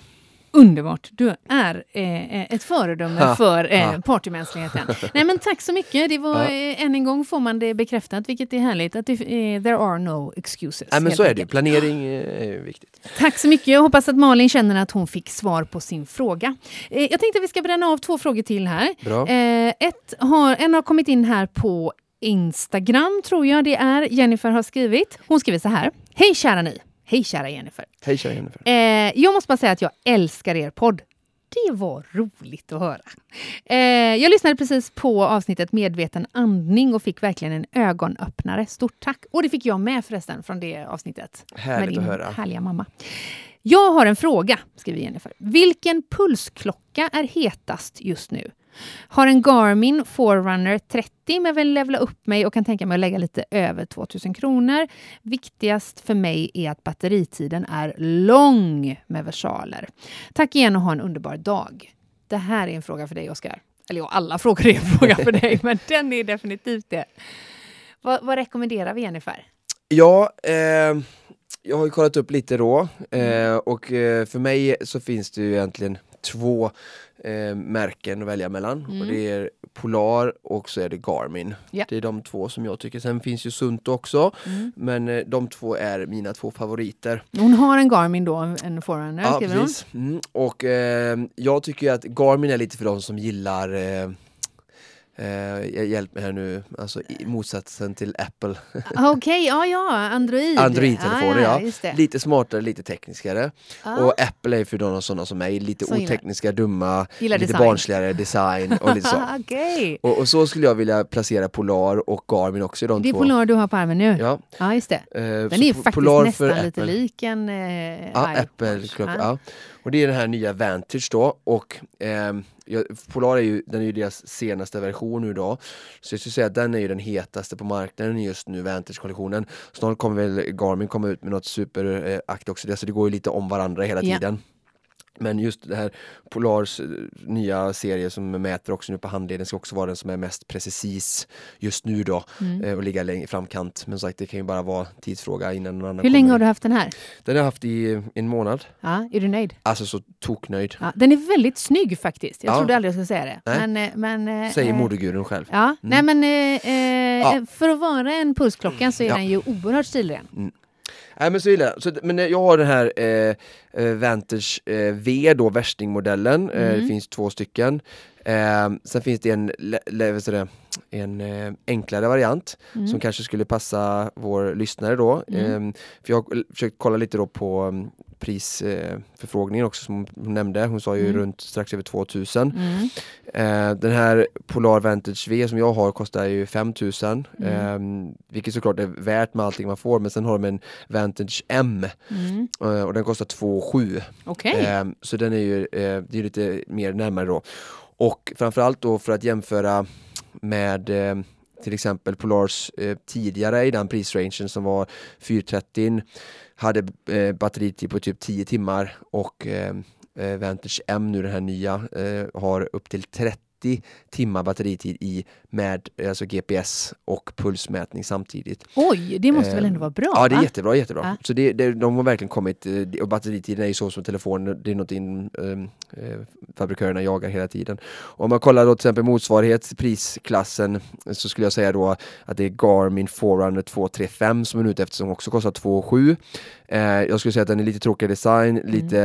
Underbart! Du är eh, ett föredöme Ha, för eh, partymänskligheten. Nej, men tack så mycket! Det var, eh, än en gång får man det bekräftat, vilket är härligt. Att det, eh, there are no excuses. Nej men så är det, enkelt. planering eh, är viktigt. Tack så mycket. Jag hoppas att Malin känner att hon fick svar på sin fråga. Eh, jag tänkte att vi ska bränna av två frågor till här. Bra. Eh, ett har, en har kommit in här på Instagram, tror jag det är. Jennifer har skrivit. Hon skriver så här. Hej kära ni! Hej kära Jennifer! Hej kära Jennifer. Eh, jag måste bara säga att jag älskar er podd. Det var roligt att höra. Eh, jag lyssnade precis på avsnittet Medveten andning och fick verkligen en ögonöppnare. Stort tack! Och det fick jag med förresten från det avsnittet. Härligt med din att höra. härliga mamma. Jag har en fråga, skriver Jennifer. Vilken pulsklocka är hetast just nu? Har en Garmin Forerunner 30 men vill levla upp mig och kan tänka mig att lägga lite över 2000 kronor. Viktigast för mig är att batteritiden är lång med versaler. Tack igen och ha en underbar dag. Det här är en fråga för dig, Oskar. Eller ja, alla frågor är en fråga för dig, men [LAUGHS] den är definitivt det. Vad, vad rekommenderar vi Jennifer? Ja, eh, jag har ju kollat upp lite då eh, och eh, för mig så finns det ju egentligen två eh, märken att välja mellan. Mm. Och det är Polar och så är det Garmin. Ja. Det är de två som jag tycker. Sen finns ju Sunto också. Mm. Men eh, de två är mina två favoriter. Hon har en Garmin då, en Forerunner Ja, skriver hon. precis. Mm. Och eh, jag tycker ju att Garmin är lite för de som gillar eh, eh, hjälp mig här nu, alltså i motsatsen till Apple. Ah, Okej, ja ja, Android. Android-telefoner, ah, ja. Det. Lite smartare, lite tekniskare. Ah. Och Apple är för de sådana som mig, lite gillar- otekniska, dumma, Gillar lite design. barnsligare design och lite så. [LAUGHS] Okej. Och, och så skulle jag vilja placera Polar och Garmin också i de Det är två. Polar du har på armen nu? Ja, Ja, just det. eh, Den så är faktiskt Polar nästan för lite Apple. lik en eh, Ja. Apple klart, Ah. ja. Och det är den här nya Vantage då och ja, Polar är ju, den är ju deras senaste version nu då. Så jag skulle säga att den är ju den hetaste på marknaden just nu, Vantage-kollektionen. Snart kommer väl Garmin komma ut med något superaktigt också, det- så det går ju lite om varandra hela Ja. Men just det här Polars eh, nya serie som mäter också nu på handleden ska också vara den som är mest precis just nu då Mm. eh, och ligga i framkant. Men som sagt, det kan ju bara vara tidsfråga innan någon annan Hur länge kommer. har du haft den här? Den har jag haft i en månad. Ja, är du nöjd? Alltså så toknöjd. Ja, den är väldigt snygg faktiskt. Jag Ja. trodde aldrig jag skulle säga det. Nej. Men, eh, men, Säger eh, modegurun själv. Ja, nej men eh, Ja. för att vara en pulsklocka så är Ja. den ju oerhört stilren. Nej men så gillar jag. Så, men jag har den här eh, eh, Vantage eh, V då, värstingmodellen. Eh, Mm. det finns två stycken. Eh, sen finns det en, le, det, en eh, enklare variant Mm. som kanske skulle passa vår lyssnare då. Mm. Eh, för jag har försökt kolla lite då på prisförfrågningen också som hon nämnde. Hon sa ju Mm. runt strax över 2000. Mm. Eh, den här Polar Vantage V som jag har kostar ju 5000 Mm. eh, Vilket såklart är värt med allting man får men sen har de en Vantage M Mm. eh, och den kostar 2,7 Okej. eh, Så den är ju eh, det är lite mer närmare då Och framförallt då för att jämföra med till exempel Polars tidigare i den prisrangen som var 430 hade eh, batteritid på typ, typ 10 timmar och eh, eh, Vantage M nu den här nya eh, har upp till 30 timmar batteritid i med alltså GPS och pulsmätning samtidigt. Oj, det måste väl Eh, ändå vara bra? Ja, det är va? jättebra, jättebra. Ja. Så det, det, de har verkligen kommit, eh, och batteritiden är ju så som telefonen, det är någonting eh, eh, fabrikörerna jagar hela tiden. Om man kollar då till exempel motsvarighet prisklassen så skulle jag säga då att det är Garmin Forerunner 235 som är ute efter som också kostar 2,7. Eh, jag skulle säga att den är lite tråkigare design, Mm. lite,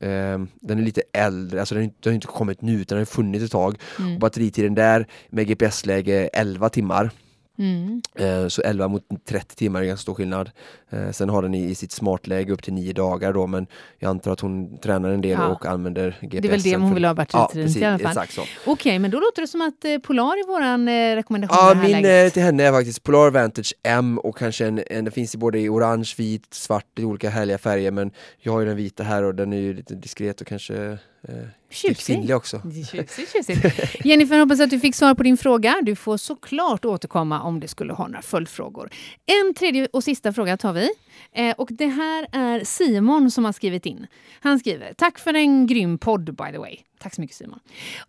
eh, den är lite äldre, alltså den har inte, den har inte kommit nu utan den har funnits ett tag. Mm. Och batteritiden där med GPS-läge 11 timmar. Mm. Eh, Så 11 mot 30 timmar är ganska stor skillnad. Eh, Sen har den i sitt smartläge upp till 9 dagar då men jag antar att hon tränar en del Ja. och använder GPS. Det är väl det hon vill ha batteritiden till i alla fall. Exakt så. Okej, men då låter det som att eh, Polar är våran eh, rekommendation Ja, min läget. till henne är faktiskt Polar Vantage M och kanske en, en det finns i både i orange, vit, svart, i olika härliga färger men jag har ju den vita här och den är ju lite diskret och kanske eh, Tjusig. kvinnlig också. Tjusigt, tjusigt. [LAUGHS] Jennifer, hoppas att du fick svar på din fråga. Du får såklart återkomma om det skulle ha några följdfrågor. En tredje och sista fråga tar vi. Eh, och det här är Simon som har skrivit in. Han skriver, tack för en grym podd by the way. Tack så mycket Simon.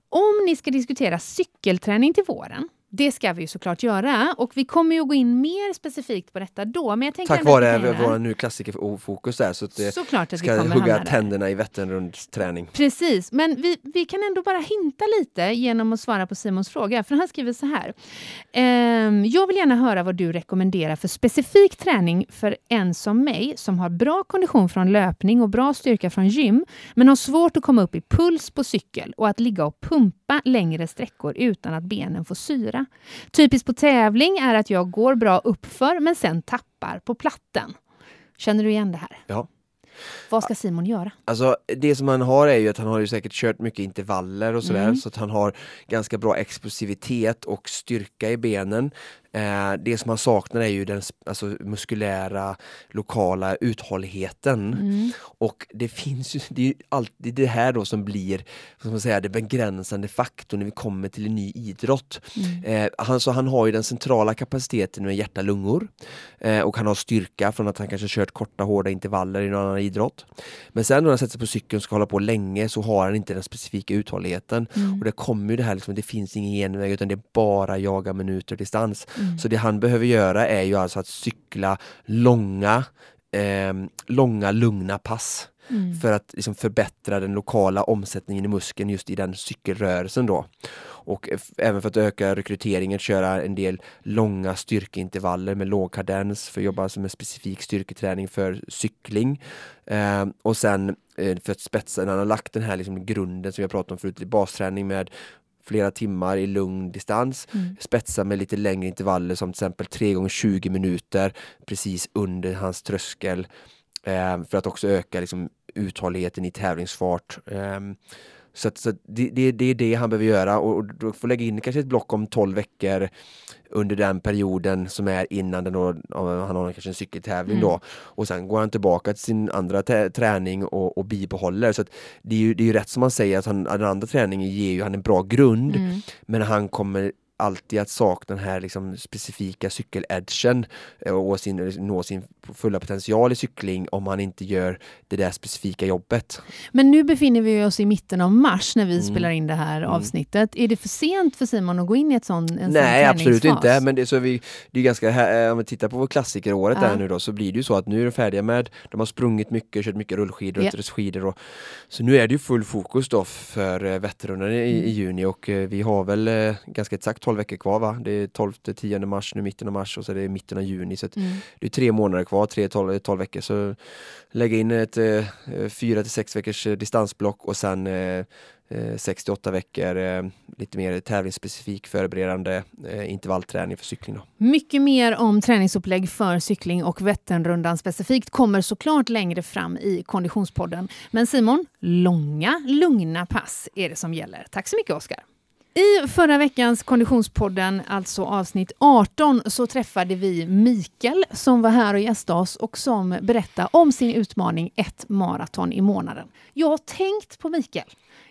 Om ni ska diskutera cykelträning till våren, det ska vi ju såklart göra och vi kommer ju gå in mer specifikt på detta då. Men jag tänker Tack vi vare göra- vår nu klassikerfokus där så att det Såklart att vi ska kommer hugga hamna där. tänderna i Vätternrunds träning. Precis, men vi, vi kan ändå bara hinta lite genom att svara på Simons fråga. För han skriver så här. Ehm, jag vill gärna höra vad du rekommenderar för specifik träning för en som mig som har bra kondition från löpning och bra styrka från gym men har svårt att komma upp i puls på cykel och att ligga och pumpa längre sträckor utan att benen får syra. Typiskt på tävling är att jag går bra uppför men sen tappar på platten. Känner du igen det här? Ja. Vad ska Simon göra? Alltså det som han har är ju att han har ju säkert kört mycket intervaller och sådär Mm. så att han har ganska bra explosivitet och styrka i benen. Eh, det som han saknar är ju den alltså, muskulära lokala uthålligheten. Mm. Och det finns ju, det är alltid det här då som blir ska man säga, det begränsande faktorn när vi kommer till en ny idrott. Mm. Eh, han, så han har ju den centrala kapaciteten med hjärta lungor eh, och han har styrka från att han kanske kört korta hårda intervaller i någon annan idrott. Men sen när han sätter sig på cykeln och ska hålla på länge så har han inte den specifika uthålligheten. Mm. Och det kommer ju det här liksom, det finns ingen genväg utan det är bara jaga minuter distans. Mm. Så det han behöver göra är ju alltså att cykla långa, eh, långa lugna pass. Mm. för att liksom förbättra den lokala omsättningen i muskeln just i den cykelrörelsen då. Och även för att öka rekryteringen, köra en del långa styrkeintervaller med låg kadens för att jobba alltså med specifik styrketräning för cykling. Eh, och sen eh, för att spetsa, när han har lagt den här liksom grunden som vi har pratat om förut, i basträning med flera timmar i lugn distans, Mm. spetsa med lite längre intervaller som till exempel 3 gånger 20 minuter precis under hans tröskel eh, för att också öka liksom, uthålligheten i tävlingsfart. ehm, så att, så att det, det, det är det han behöver göra och, och då får lägga in kanske ett block om 12 veckor under den perioden som är innan den då, han har kanske en cykeltävling Mm. då och sen går han tillbaka till sin andra träning och, och bibehåller. Så det är ju det är ju rätt som man säger att han, den andra träningen ger ju han en bra grund Mm. men han kommer alltid att sakna den här liksom specifika cykeledgen eh, och sin, nå sin fulla potential i cykling om han inte gör det där specifika jobbet. Men nu befinner vi oss i mitten av mars när vi Mm. spelar in det här Mm. avsnittet. Är det för sent för Simon att gå in i ett sån, en sån Nej absolut inte, men det, så vi, det är ganska, här- om vi tittar på klassikeråret Ja. där nu då så blir det ju så att nu är de färdiga med, de har sprungit mycket, kört mycket rullskidor Ja. och skidor och, så nu är det ju full fokus då för eh, Vätternrundan i, Mm. i juni och eh, vi har väl eh, ganska exakt 12 veckor kvar va? Det är 12-10 mars nu, mitten av mars och så är det mitten av juni så Mm. det är tre månader kvar, tre, 12, 12 veckor så lägga in ett eh, fyra till sex veckors eh, distansblock och sen eh, eh, 68 veckor eh, lite mer tävlingsspecifik förberedande eh, intervallträning för cykling. Då. Mycket mer om träningsupplägg för cykling och Vätternrundan specifikt kommer såklart längre fram i Konditionspodden. Men Simon, långa, lugna pass är det som gäller. Tack så mycket Oskar. I förra veckans Konditionspodden, alltså avsnitt 18, så träffade vi Mikael som var här och gästade oss och som berättade om sin utmaning ett maraton i månaden. Jag har tänkt på Mikael.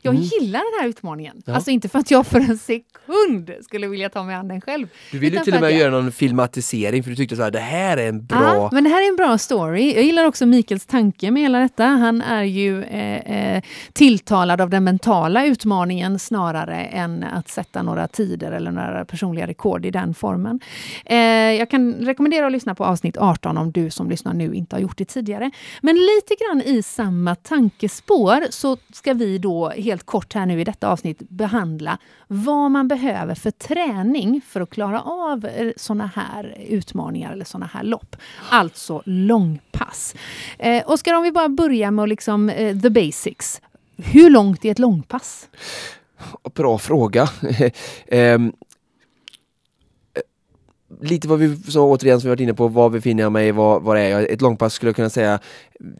Jag Mm. gillar den här utmaningen. Ja. Alltså inte för att jag för en sekund skulle vilja ta mig an den själv. Du ville till och med jag- göra någon filmatisering för du tyckte så här, det här är en bra... Ja, men det här är en bra story. Jag gillar också Mikaels tanke med hela detta. Han är ju eh, eh, tilltalad av den mentala utmaningen snarare än att sätta några tider eller några personliga rekord i den formen. Eh, jag kan rekommendera att lyssna på avsnitt 18 om du som lyssnar nu inte har gjort det tidigare. Men lite grann i samma tankespår så ska vi då helt kort här nu i detta avsnitt behandla vad man behöver för träning för att klara av eh, såna här utmaningar eller såna här lopp. Alltså långpass. Eh, Oskar, om vi bara börjar med liksom, eh, the basics. Hur långt är ett långpass? Bra fråga. [LAUGHS] Ehm, eh, lite vad vi, så återigen som vi varit inne på, var befinner jag mig, var, var är jag? Ett långpass skulle jag kunna säga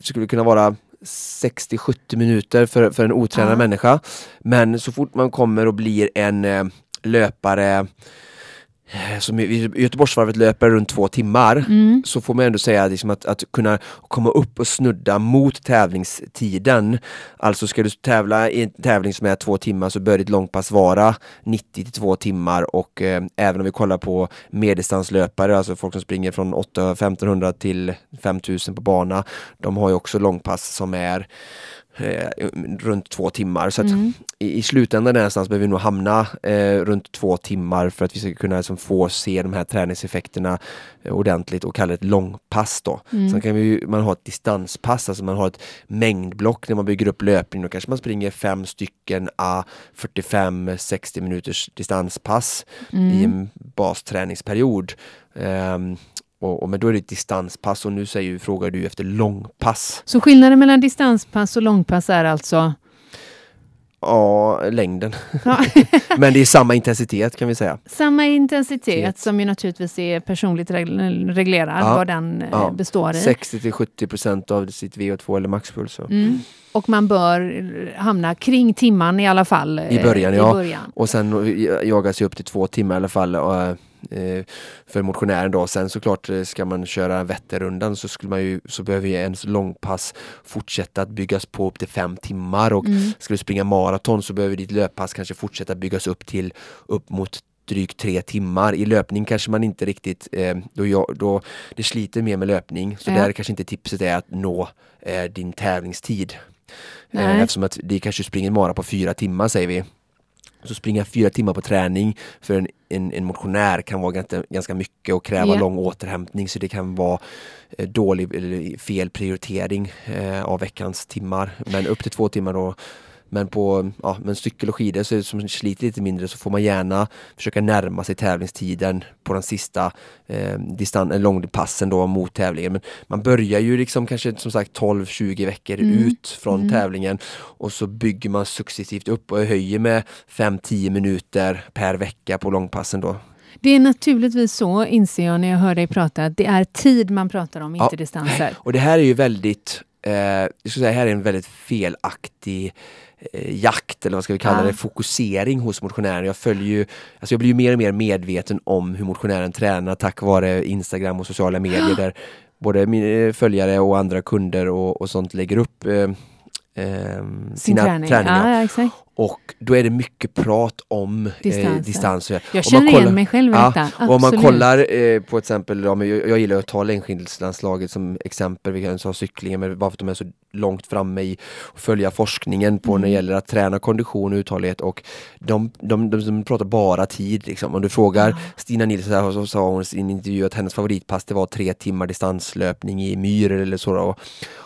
skulle kunna vara 60-70 minuter för, för en otränad Ja. människa. Men så fort man kommer och blir en eh, löpare som i i Göteborgsvarvet löper runt två timmar Mm. så får man ändå säga liksom att, att kunna komma upp och snudda mot tävlingstiden. Alltså ska du tävla i en tävling som är två timmar så bör ditt långpass vara 90 till 2 timmar och eh, även om vi kollar på medeldistanslöpare, alltså folk som springer från 8 1500 till 5000 på bana, de har ju också långpass som är eh, runt två timmar. Så Mm. i, i slutändan någonstans behöver vi nog hamna eh, runt två timmar för att vi ska kunna liksom, få se de här träningseffekterna eh, ordentligt och kalla det ett långpass då. Mm. Sen kan vi, man ha ett distanspass, alltså man har ett mängdblock när man bygger upp löpning. Då kanske man springer fem stycken a 45-60 minuters distanspass i Mm. en basträningsperiod. Ehm, och, och, men då är det ett distanspass och nu säger, frågar du efter långpass. Så skillnaden mellan distanspass och långpass är alltså? Ja, längden. Ja. [LAUGHS] Men det är samma intensitet kan vi säga. Samma intensitet Tet. som ju naturligtvis är personligt reg- reglerad, Ja. vad den eh, Ja. består i. 60 till 70 procent av sitt VO2 eller maxpuls. Mm. Och man bör eh, hamna kring timman i alla fall. eh, I början, i ja. början. Och sen jaga sig upp till två timmar i alla fall och, eh, för motionären då. Sen såklart eh, ska man köra Vätternrundan så skulle man ju, så behöver ju ens långpass fortsätta att byggas på upp till fem timmar och Mm. ska du springa maraton så behöver ditt löppass kanske fortsätta byggas upp till upp mot drygt tre timmar. I löpning kanske man inte riktigt, eh, då, jag, då det sliter mer med löpning. Så Ja. där kanske inte tipset är att nå eh, din tävlingstid. Eh, eftersom att det kanske springer mara på fyra timmar säger vi. Så springa fyra timmar på träning för en, en, en motionär kan vara ganska, ganska mycket och kräva Ja. lång återhämtning så det kan vara eh, dålig eller fel prioritering eh, av veckans timmar. Men upp till två timmar då men på ja, men cykel och skidor så som sliter lite mindre så får man gärna försöka närma sig tävlingstiden på den sista eh, distan- eller långpassen då mot tävlingen. Men man börjar ju liksom kanske som sagt 12-20 veckor Mm. ut från tävlingen och så bygger man successivt upp och höjer med 5-10 minuter per vecka på långpassen då. Det är naturligtvis så, inser jag när jag hör dig prata, att det är tid man pratar om, inte Ja. distanser. Och det här är ju väldigt, eh, jag skulle säga här är en väldigt felaktig eh, jakt eller vad ska vi kalla Ja. det, fokusering hos motionären. Jag följer ju, alltså jag blir ju mer och mer medveten om hur motionären tränar tack vare Instagram och sociala medier där både mina följare och andra kunder och, och sånt lägger upp eh, eh, Sin sina träning. träningar. Ja, ja. Och då är det mycket prat om Distanser. eh, distanser. Jag känner kollar- igen mig själv i Ja, detta. och om man kollar eh, på exempel, ja, men jag, jag gillar att ta längdskidlandslaget som exempel, vi kan ta cyklingen, men bara för att de är så långt framme i att följa forskningen på Mm. när det gäller att träna kondition och uthållighet och de, de, de, de pratar bara tid. Liksom. Om du frågar Stina Nilsson, så, här, så sa hon i sin intervju att hennes favoritpass det var tre timmar distanslöpning i myr eller så. Då.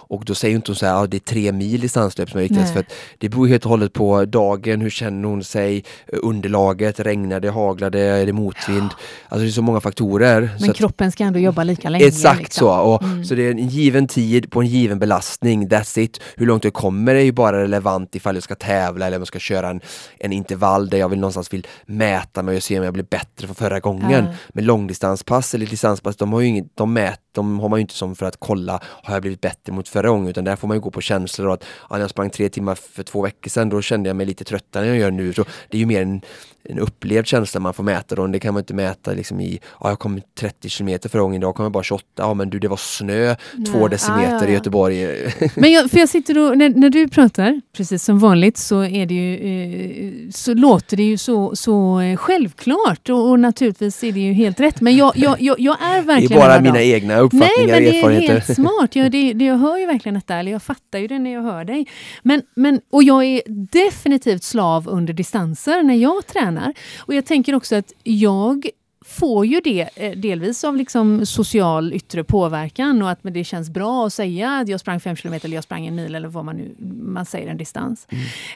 Och då säger ju inte hon så här, ja, det är tre mil distanslöp som är viktigast för att det beror helt och hållet på dagen, hur känner hon sig, underlaget, regnar det, haglar det, är det motvind? Alltså det är så många faktorer. Men att- kroppen ska ändå jobba lika länge. Exakt liksom. så. Och, Så det är en given tid på en given belastning, that's it. Hur långt du kommer är ju bara relevant ifall jag ska tävla eller om jag ska köra en, en intervall där jag vill någonstans vill mäta mig och se om jag blir bättre från förra gången. Ja. Men långdistanspass eller distanspass, de har ju inget, de mät, de har man ju inte som för att kolla, har jag blivit bättre mot förra gången? Utan där får man ju gå på känslor och att ja, när jag sprang tre timmar för två veckor sedan, då kände jag mig lite tröttare än jag gör nu. Så det är ju mer en, en upplevd känsla man får mäta då. Det kan man inte mäta liksom i, ja jag kom 30 kilometer förra gången, idag kom jag bara 28. Ja men du det var snö två Nej. decimeter Ja, ja, i Göteborg. Men jag, [LAUGHS] för jag sitter och, när, när du pratar, precis som vanligt, så, är det ju, eh, så låter det ju så, så eh, självklart och, och naturligtvis är det ju helt rätt. Men jag, jag, jag, jag är Det är verkligen bara mina dem. egna Nej, uppfattningar men och det är helt smart. Ja, det, det, jag hör ju verkligen detta, eller jag fattar ju det när jag hör dig. Men, men, och jag är definitivt slav under distanser när jag tränar. Och jag tänker också att jag får ju det eh, delvis av liksom social yttre påverkan och att men det känns bra att säga att jag sprang fem kilometer eller jag sprang en mil eller vad man nu man säger en distans.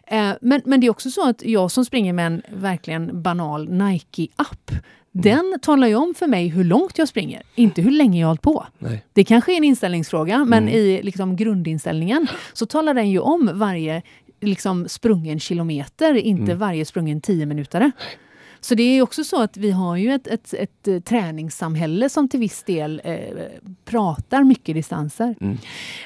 Eh, men, men det är också så att jag som springer med en verkligen banal Nike-app den talar ju om för mig hur långt jag springer, inte hur länge jag har hållit på. Nej. Det kanske är en inställningsfråga, men Mm. i liksom grundinställningen så talar den ju om varje liksom sprungen kilometer, inte Mm. varje sprungen tio minuter. Så det är också så att vi har ju ett, ett, ett, eh, träningssamhälle som till viss del eh, pratar mycket distanser. Mm.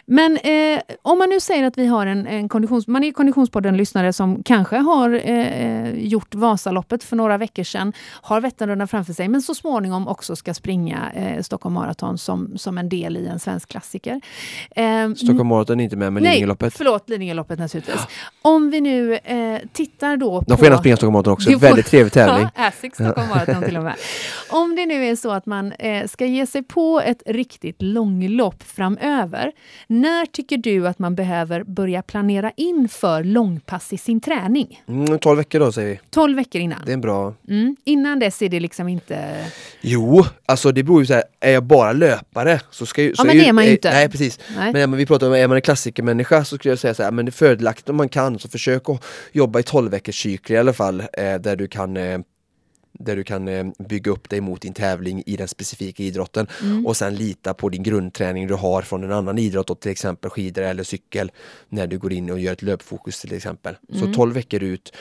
Men eh, om man nu säger att vi har en, en konditions... Man är Konditionspodden-lyssnare som kanske har eh, gjort Vasaloppet för några veckor sedan, har Vätternrundan framför sig, men så småningom också ska springa eh, Stockholm Marathon som, som en del i en svensk klassiker. Eh, Stockholm Marathon är inte med, men Nej, Lidingöloppet. förlåt, Lidingöloppet naturligtvis. Om vi nu eh, tittar då på... De får gärna springa Stockholm Marathon också, får- väldigt trevlig tävling. [LAUGHS] Ja, Asics Stockholm Marathon [LAUGHS] till och med. Om det nu är så att man eh, ska ge sig på ett riktigt långlopp framöver, när tycker du att man behöver börja planera in för långpass i sin träning? Mm, 12 veckor då säger vi. 12 veckor innan. Det är en bra... Mm. Innan dess är det liksom inte... Jo, alltså det beror ju så här, är jag bara löpare så ska ju... så men ju, det är man ju inte. Nej, precis. Nej. Men men vi pratar om, är man en klassikermänniska så skulle jag säga så här, men det är fördelaktigt om man kan, så försök att jobba i 12 veckors cykler i alla fall, eh, där du kan eh, där du kan eh, bygga upp dig mot din tävling i den specifika idrotten Mm. och sen lita på din grundträning du har från en annan idrott, till exempel skidor eller cykel, när du går in och gör ett löpfokus till exempel. Mm. Så 12 veckor ut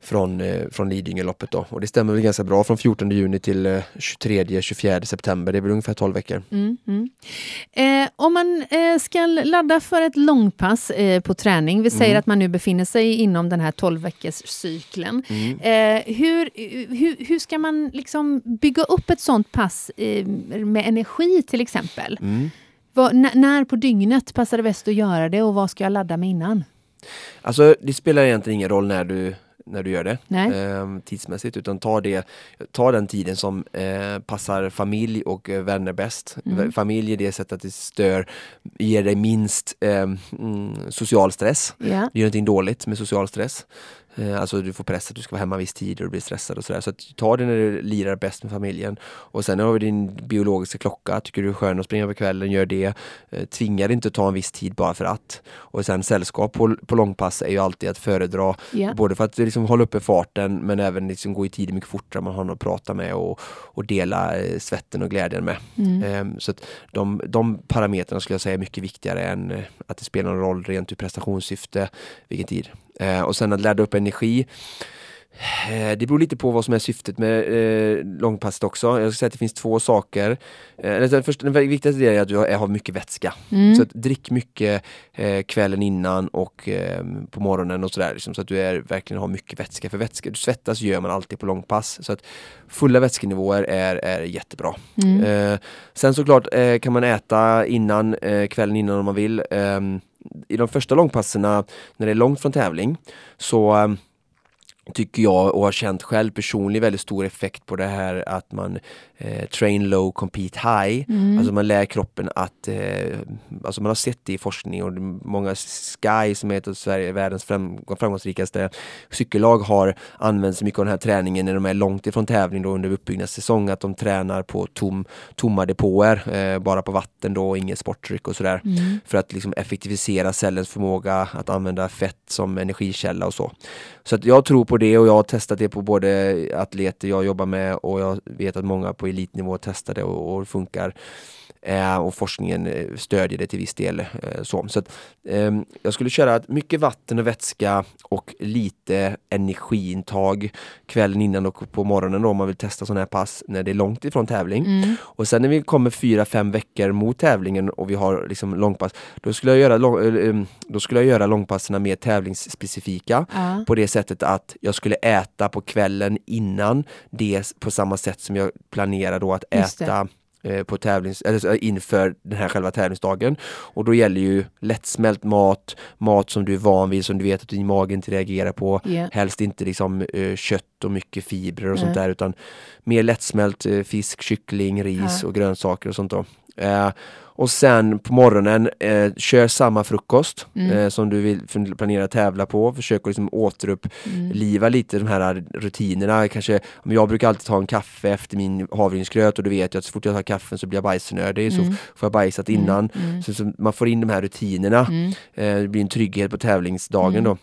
från, eh, från Lidingöloppet då. Och det stämmer väl ganska bra från 14 juni till eh, 23-24 september, det är väl ungefär 12 veckor. Mm, mm. Eh, om man eh, ska ladda för ett långpass eh, på träning, vi säger att man nu befinner sig inom den här 12 veckors cykeln. Eh, hur, hur, hur ska man liksom bygga upp ett sånt pass eh, med energi till exempel? Mm. Vad, n- när på dygnet passar det bäst att göra det och vad ska jag ladda med innan? Alltså det spelar egentligen ingen roll när du, när du gör det ehm, tidsmässigt utan ta, det, ta den tiden som eh, passar familj och eh, vänner bäst. Mm. Familj är det sättet att det stör, ger dig minst ehm, mm, social stress. Ja. Det är någonting dåligt med social stress. Eh, alltså du får press att du ska vara hemma viss tid och du blir stressad och sådär. Så att ta det när du lirar bäst med familjen. Och sen har vi din biologiska klocka. Tycker du är skön att springa på kvällen, gör det. Eh, tvinga dig inte att ta en viss tid bara för att. Och sen sällskap på, på långpass är ju alltid att föredra. Ja. Både för att liksom hålla uppe farten men även liksom gå i tid mycket fortare. Man har någon att prata med och, och dela eh, svetten och glädjen med. Mm. Ehm, så att de, de parametrarna skulle jag säga är mycket viktigare än att det spelar någon roll rent ur prestationssyfte vilken tid. Eh, och sen att ladda upp energi. Eh, Det beror lite på vad som är syftet med eh, långpasset också. Jag skulle säga att det finns två saker. Eh, den, första, den viktigaste delen är att du har, har mycket vätska. Mm. Så att drick mycket eh, kvällen innan och eh, på morgonen och sådär. Liksom, så att du är, verkligen har mycket vätska. För vätska, du svettas gör man alltid på långpass. Så att fulla vätskenivåer är, är jättebra. Mm. Sen såklart kan man äta innan, kvällen innan om man vill. I de första långpasserna, när det är långt från tävling, så ehm, tycker jag och har känt själv personligen väldigt stor effekt på det här att man eh, train low, compete high. Mm. Alltså man lär kroppen att, eh, alltså man har sett det i forskning och många Sky som är ett av Sverige, världens fram, framgångsrikaste cykellag har använt sig mycket av den här träningen när de är långt ifrån tävling då under uppbyggnadssäsong, att de tränar på tom, tomma depåer, eh, bara på vatten då och inget sportdryck och sådär. Mm. För att liksom effektivisera cellens förmåga att använda fett som energikälla och så. Så att jag tror på det och jag har testat det på både atleter jag jobbar med och jag vet att många på elitnivå testar det och, och funkar. Eh, och forskningen eh, stödjer det till viss del. Eh, så så att, ehm, jag skulle köra mycket vatten och vätska och lite energiintag kvällen innan och på morgonen då, om man vill testa sådana här pass när det är långt ifrån tävling. Mm. Och sen när vi kommer fyra, fem veckor mot tävlingen och vi har liksom långpass, då skulle jag göra, lång, då skulle jag göra långpasserna mer tävlingsspecifika Ja. på det sättet att jag skulle äta på kvällen innan det på samma sätt som jag planerar då att Just det. äta eh, på tävlings, eller så, inför den här själva tävlingsdagen. Och då gäller ju lättsmält mat, mat som du är van vid, som du vet att din mage inte reagerar på. Ja. Helst inte liksom eh, kött och mycket fibrer och Nej. sånt där utan mer lättsmält eh, fisk, kyckling, ris Ja. och grönsaker och sånt då. Eh, och sen på morgonen, eh, kör samma frukost Mm. eh, som du vill planera att tävla på. Försök att liksom återuppliva Mm. lite de här rutinerna. Kanske, jag brukar alltid ta en kaffe efter min havregrynsgröt och då vet jag att så fort jag tar kaffen så blir jag bajsnödig. Så Mm. får jag bajsat innan. Mm. Så, så man får in de här rutinerna. Mm. Eh, det blir en trygghet på tävlingsdagen Mm. då.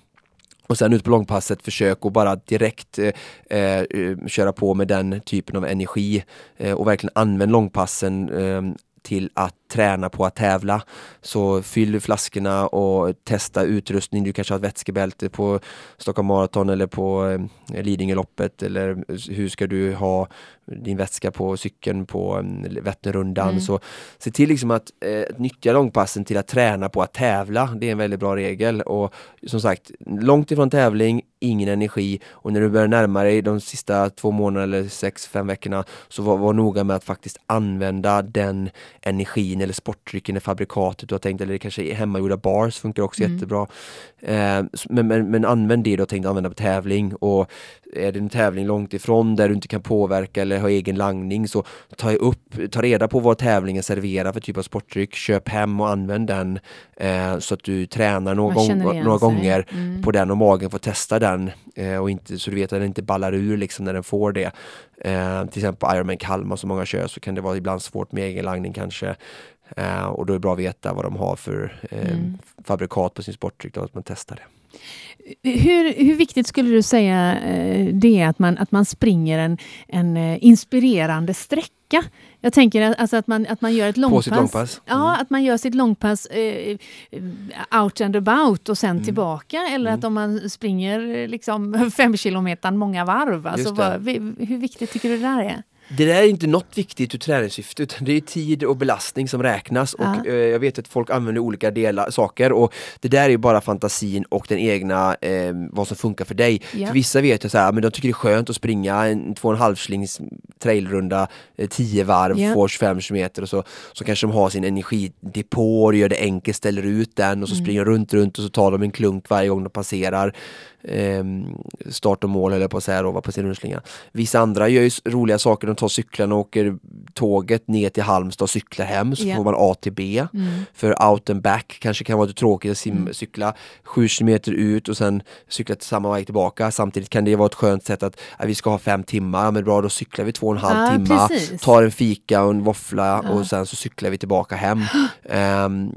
Och sen ut på långpasset, försök att bara direkt eh, eh, köra på med den typen av energi eh, och verkligen använd långpassen eh, till att träna på att tävla. Så fyll flaskorna och testa utrustning. Du kanske har ett vätskebälte på Stockholm Marathon eller på eh, Lidingöloppet eller hur ska du ha din vätska på cykeln på eh, Vätternrundan. Mm. Så se till liksom att eh, nyttja långpassen till att träna på att tävla. Det är en väldigt bra regel och som sagt, långt ifrån tävling, ingen energi och när du börjar närma dig de sista två månaderna eller sex, fem veckorna så var, var noga med att faktiskt använda den energin eller sportdrycken i fabrikatet du har tänkt, eller det kanske är hemmagjorda bars funkar också Mm. jättebra. Eh, men, men, men använd det du har tänkt använda på tävling och är det en tävling långt ifrån där du inte kan påverka eller ha egen langning så ta upp, ta reda på vad tävlingen serverar för typ av sportdryck, köp hem och använd den eh, så att du tränar några, gång, några gånger Mm. på den och magen får testa den eh, och inte, så du vet att den inte ballar ur liksom när den får det. Eh, till exempel Ironman Kalmar som många kör så kan det vara ibland svårt med egen langning kanske. Eh, och då är det bra att veta vad de har för eh, Mm. fabrikat på sin sportdryck, då, att man testar det. Hur, hur viktigt skulle du säga eh, det är att man, att man springer en, en eh, inspirerande sträcka? Jag tänker att- alltså att, man, att man gör ett långpass. På sitt långpass. Mm. Ja, att man gör sitt långpass eh, out and about och sen Mm. tillbaka. Eller Mm. att om man springer eh, liksom [LAUGHS] fem kilometer många varv. Alltså, vad, hur viktigt tycker du det där är? Det där är inte något viktigt ur träningssyfte utan det är tid och belastning som räknas och Ja. eh, jag vet att folk använder olika delar, saker och det där är bara fantasin och den egna, eh, vad som funkar för dig. Ja. För vissa vet jag så här, men de tycker det är skönt att springa en två och en halv slings trailrunda, eh, 10 varv, Ja. får 25 kilometer och så, så kanske de har sin energidepå och gör det enkelt, ställer ut den och så springer de runt, runt och så tar de en klunk varje gång de passerar ehm, start och mål höll jag på att säga då, på sin rundslinga. Vissa andra gör ju roliga saker, de tar cyklarna och åker tåget ner till Halmstad och cyklar hem så Ja. får man A till B. För out and back kanske kan vara lite tråkigt att sim- cykla sju kilometer ut och sen cykla till samma väg tillbaka. Samtidigt kan det vara ett skönt sätt att ja, vi ska ha fem timmar, ja, men bra då cyklar vi två och en halv Ja, timme, precis. tar en fika och en våffla och sen så cyklar vi tillbaka hem. [GASPS] Ehm,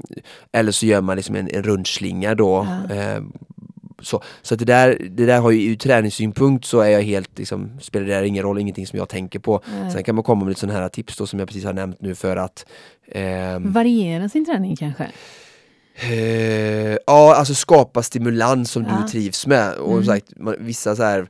eller så gör man liksom en, en rundslinga då. Ehm, så, så att det där, det där har ju ur träningssynpunkt så är jag helt liksom, spelar det där ingen roll, ingenting som jag tänker på. Sen kan man komma med lite sådana här tips då som jag precis har nämnt nu för att ehm, Variera sin träning kanske? Eh, ja, alltså skapa stimulans som Ja. Mm. du trivs med. Och som sagt, man, vissa så här eh,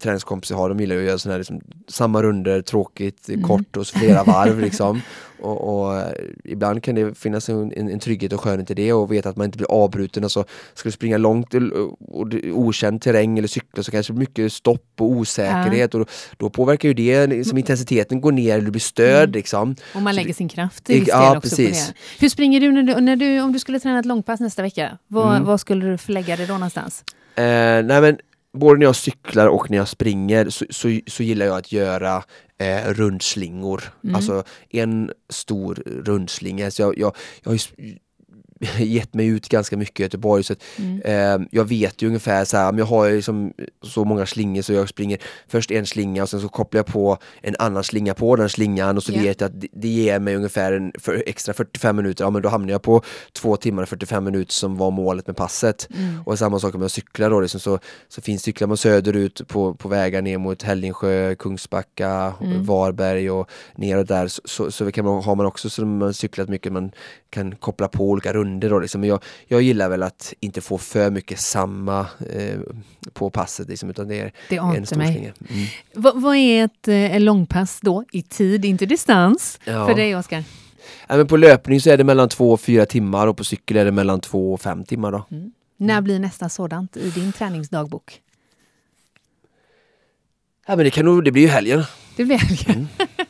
träningskompisar har, de gillar ju att göra såna här liksom, samma runder, tråkigt, Mm. kort och så flera varv [LAUGHS] liksom. Och, och eh, ibland kan det finnas en, en, trygghet och skönhet i det och veta att man inte blir avbruten. Alltså, ska du springa långt och, och okänd terräng eller cykla så kanske mycket stopp och osäkerhet och då, då påverkar ju det, liksom, intensiteten går ner du blir störd liksom. Och man Så lägger det- sin kraft till viss ja, också precis. på det. Hur springer du när, du när du, om du skulle träna ett långpass nästa vecka? Var, Mm. skulle du förlägga det då någonstans? Eh, nej men både när jag cyklar och när jag springer så, så, så gillar jag att göra eh, rundslingor. Alltså en stor rundslinga. Så jag, jag, jag har ju [LAUGHS] gett mig ut ganska mycket i Göteborg så att, eh, jag vet ju ungefär så här, jag har liksom så många slingor så jag springer först en slinga och sen så kopplar jag på en annan slinga på den slingan och så Ja. vet jag att det, det ger mig ungefär en för, extra 45 minuter, ja men då hamnar jag på två timmar och 45 minuter som var målet med passet. Och samma sak med att cykla då, liksom, så, så finns cyklar man söderut på, på vägar ner mot Hällingsjö, Kungsbacka, Varberg och neråt där så, så, så kan man, har man också så man cyklat mycket, man kan koppla på olika runder då liksom. Jag, jag gillar väl att inte få för mycket samma eh, på passet liksom, utan det är Det en stor mig. slinga. Mm. Vad, vad är ett eh, långpass då? I tid, inte distans. Ja. För dig Oskar? Ja, men på löpning så är det mellan två och fyra timmar och på cykel är det mellan två och fem timmar då. När blir nästa sådant i din träningsdagbok? Ja men det kan nog, det blir ju helgen. Det blir helgen. Mm.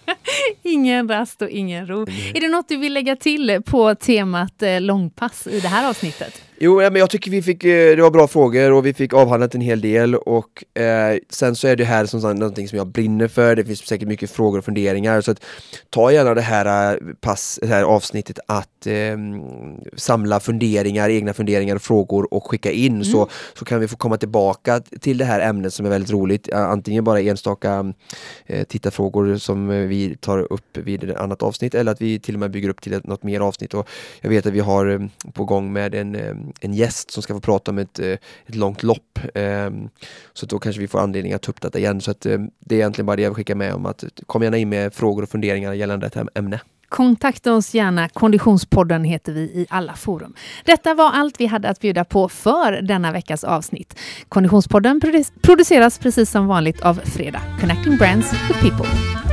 Ingen rast och ingen ro. Är det något du vill lägga till på temat eh, långpass i det här avsnittet? Jo, men jag tycker vi fick, eh, det var bra frågor och vi fick avhandlat en hel del och eh, sen så är det här som sagt någonting som jag brinner för, det finns säkert mycket frågor och funderingar så att ta gärna det här, eh, pass, det här avsnittet att eh, samla funderingar, egna funderingar och frågor och skicka in. Så, så kan vi få komma tillbaka till det här ämnet som är väldigt roligt, antingen bara enstaka eh, tittarfrågor som vi tar upp vid ett annat avsnitt eller att vi till och med bygger upp till ett, något mer avsnitt. Och jag vet att vi har eh, på gång med en, eh, en gäst som ska få prata om ett, eh, ett långt lopp. Ehm, så då kanske vi får anledning att ta upp detta igen. Så att ehm, det är egentligen bara det jag vill skicka med om att eh, kom gärna in med frågor och funderingar gällande detta ämne. Kontakta oss gärna. Konditionspodden heter vi i alla forum. Detta var allt vi hade att bjuda på för denna veckas avsnitt. Konditionspodden produceras precis som vanligt av Fredag. Connecting Brands with People.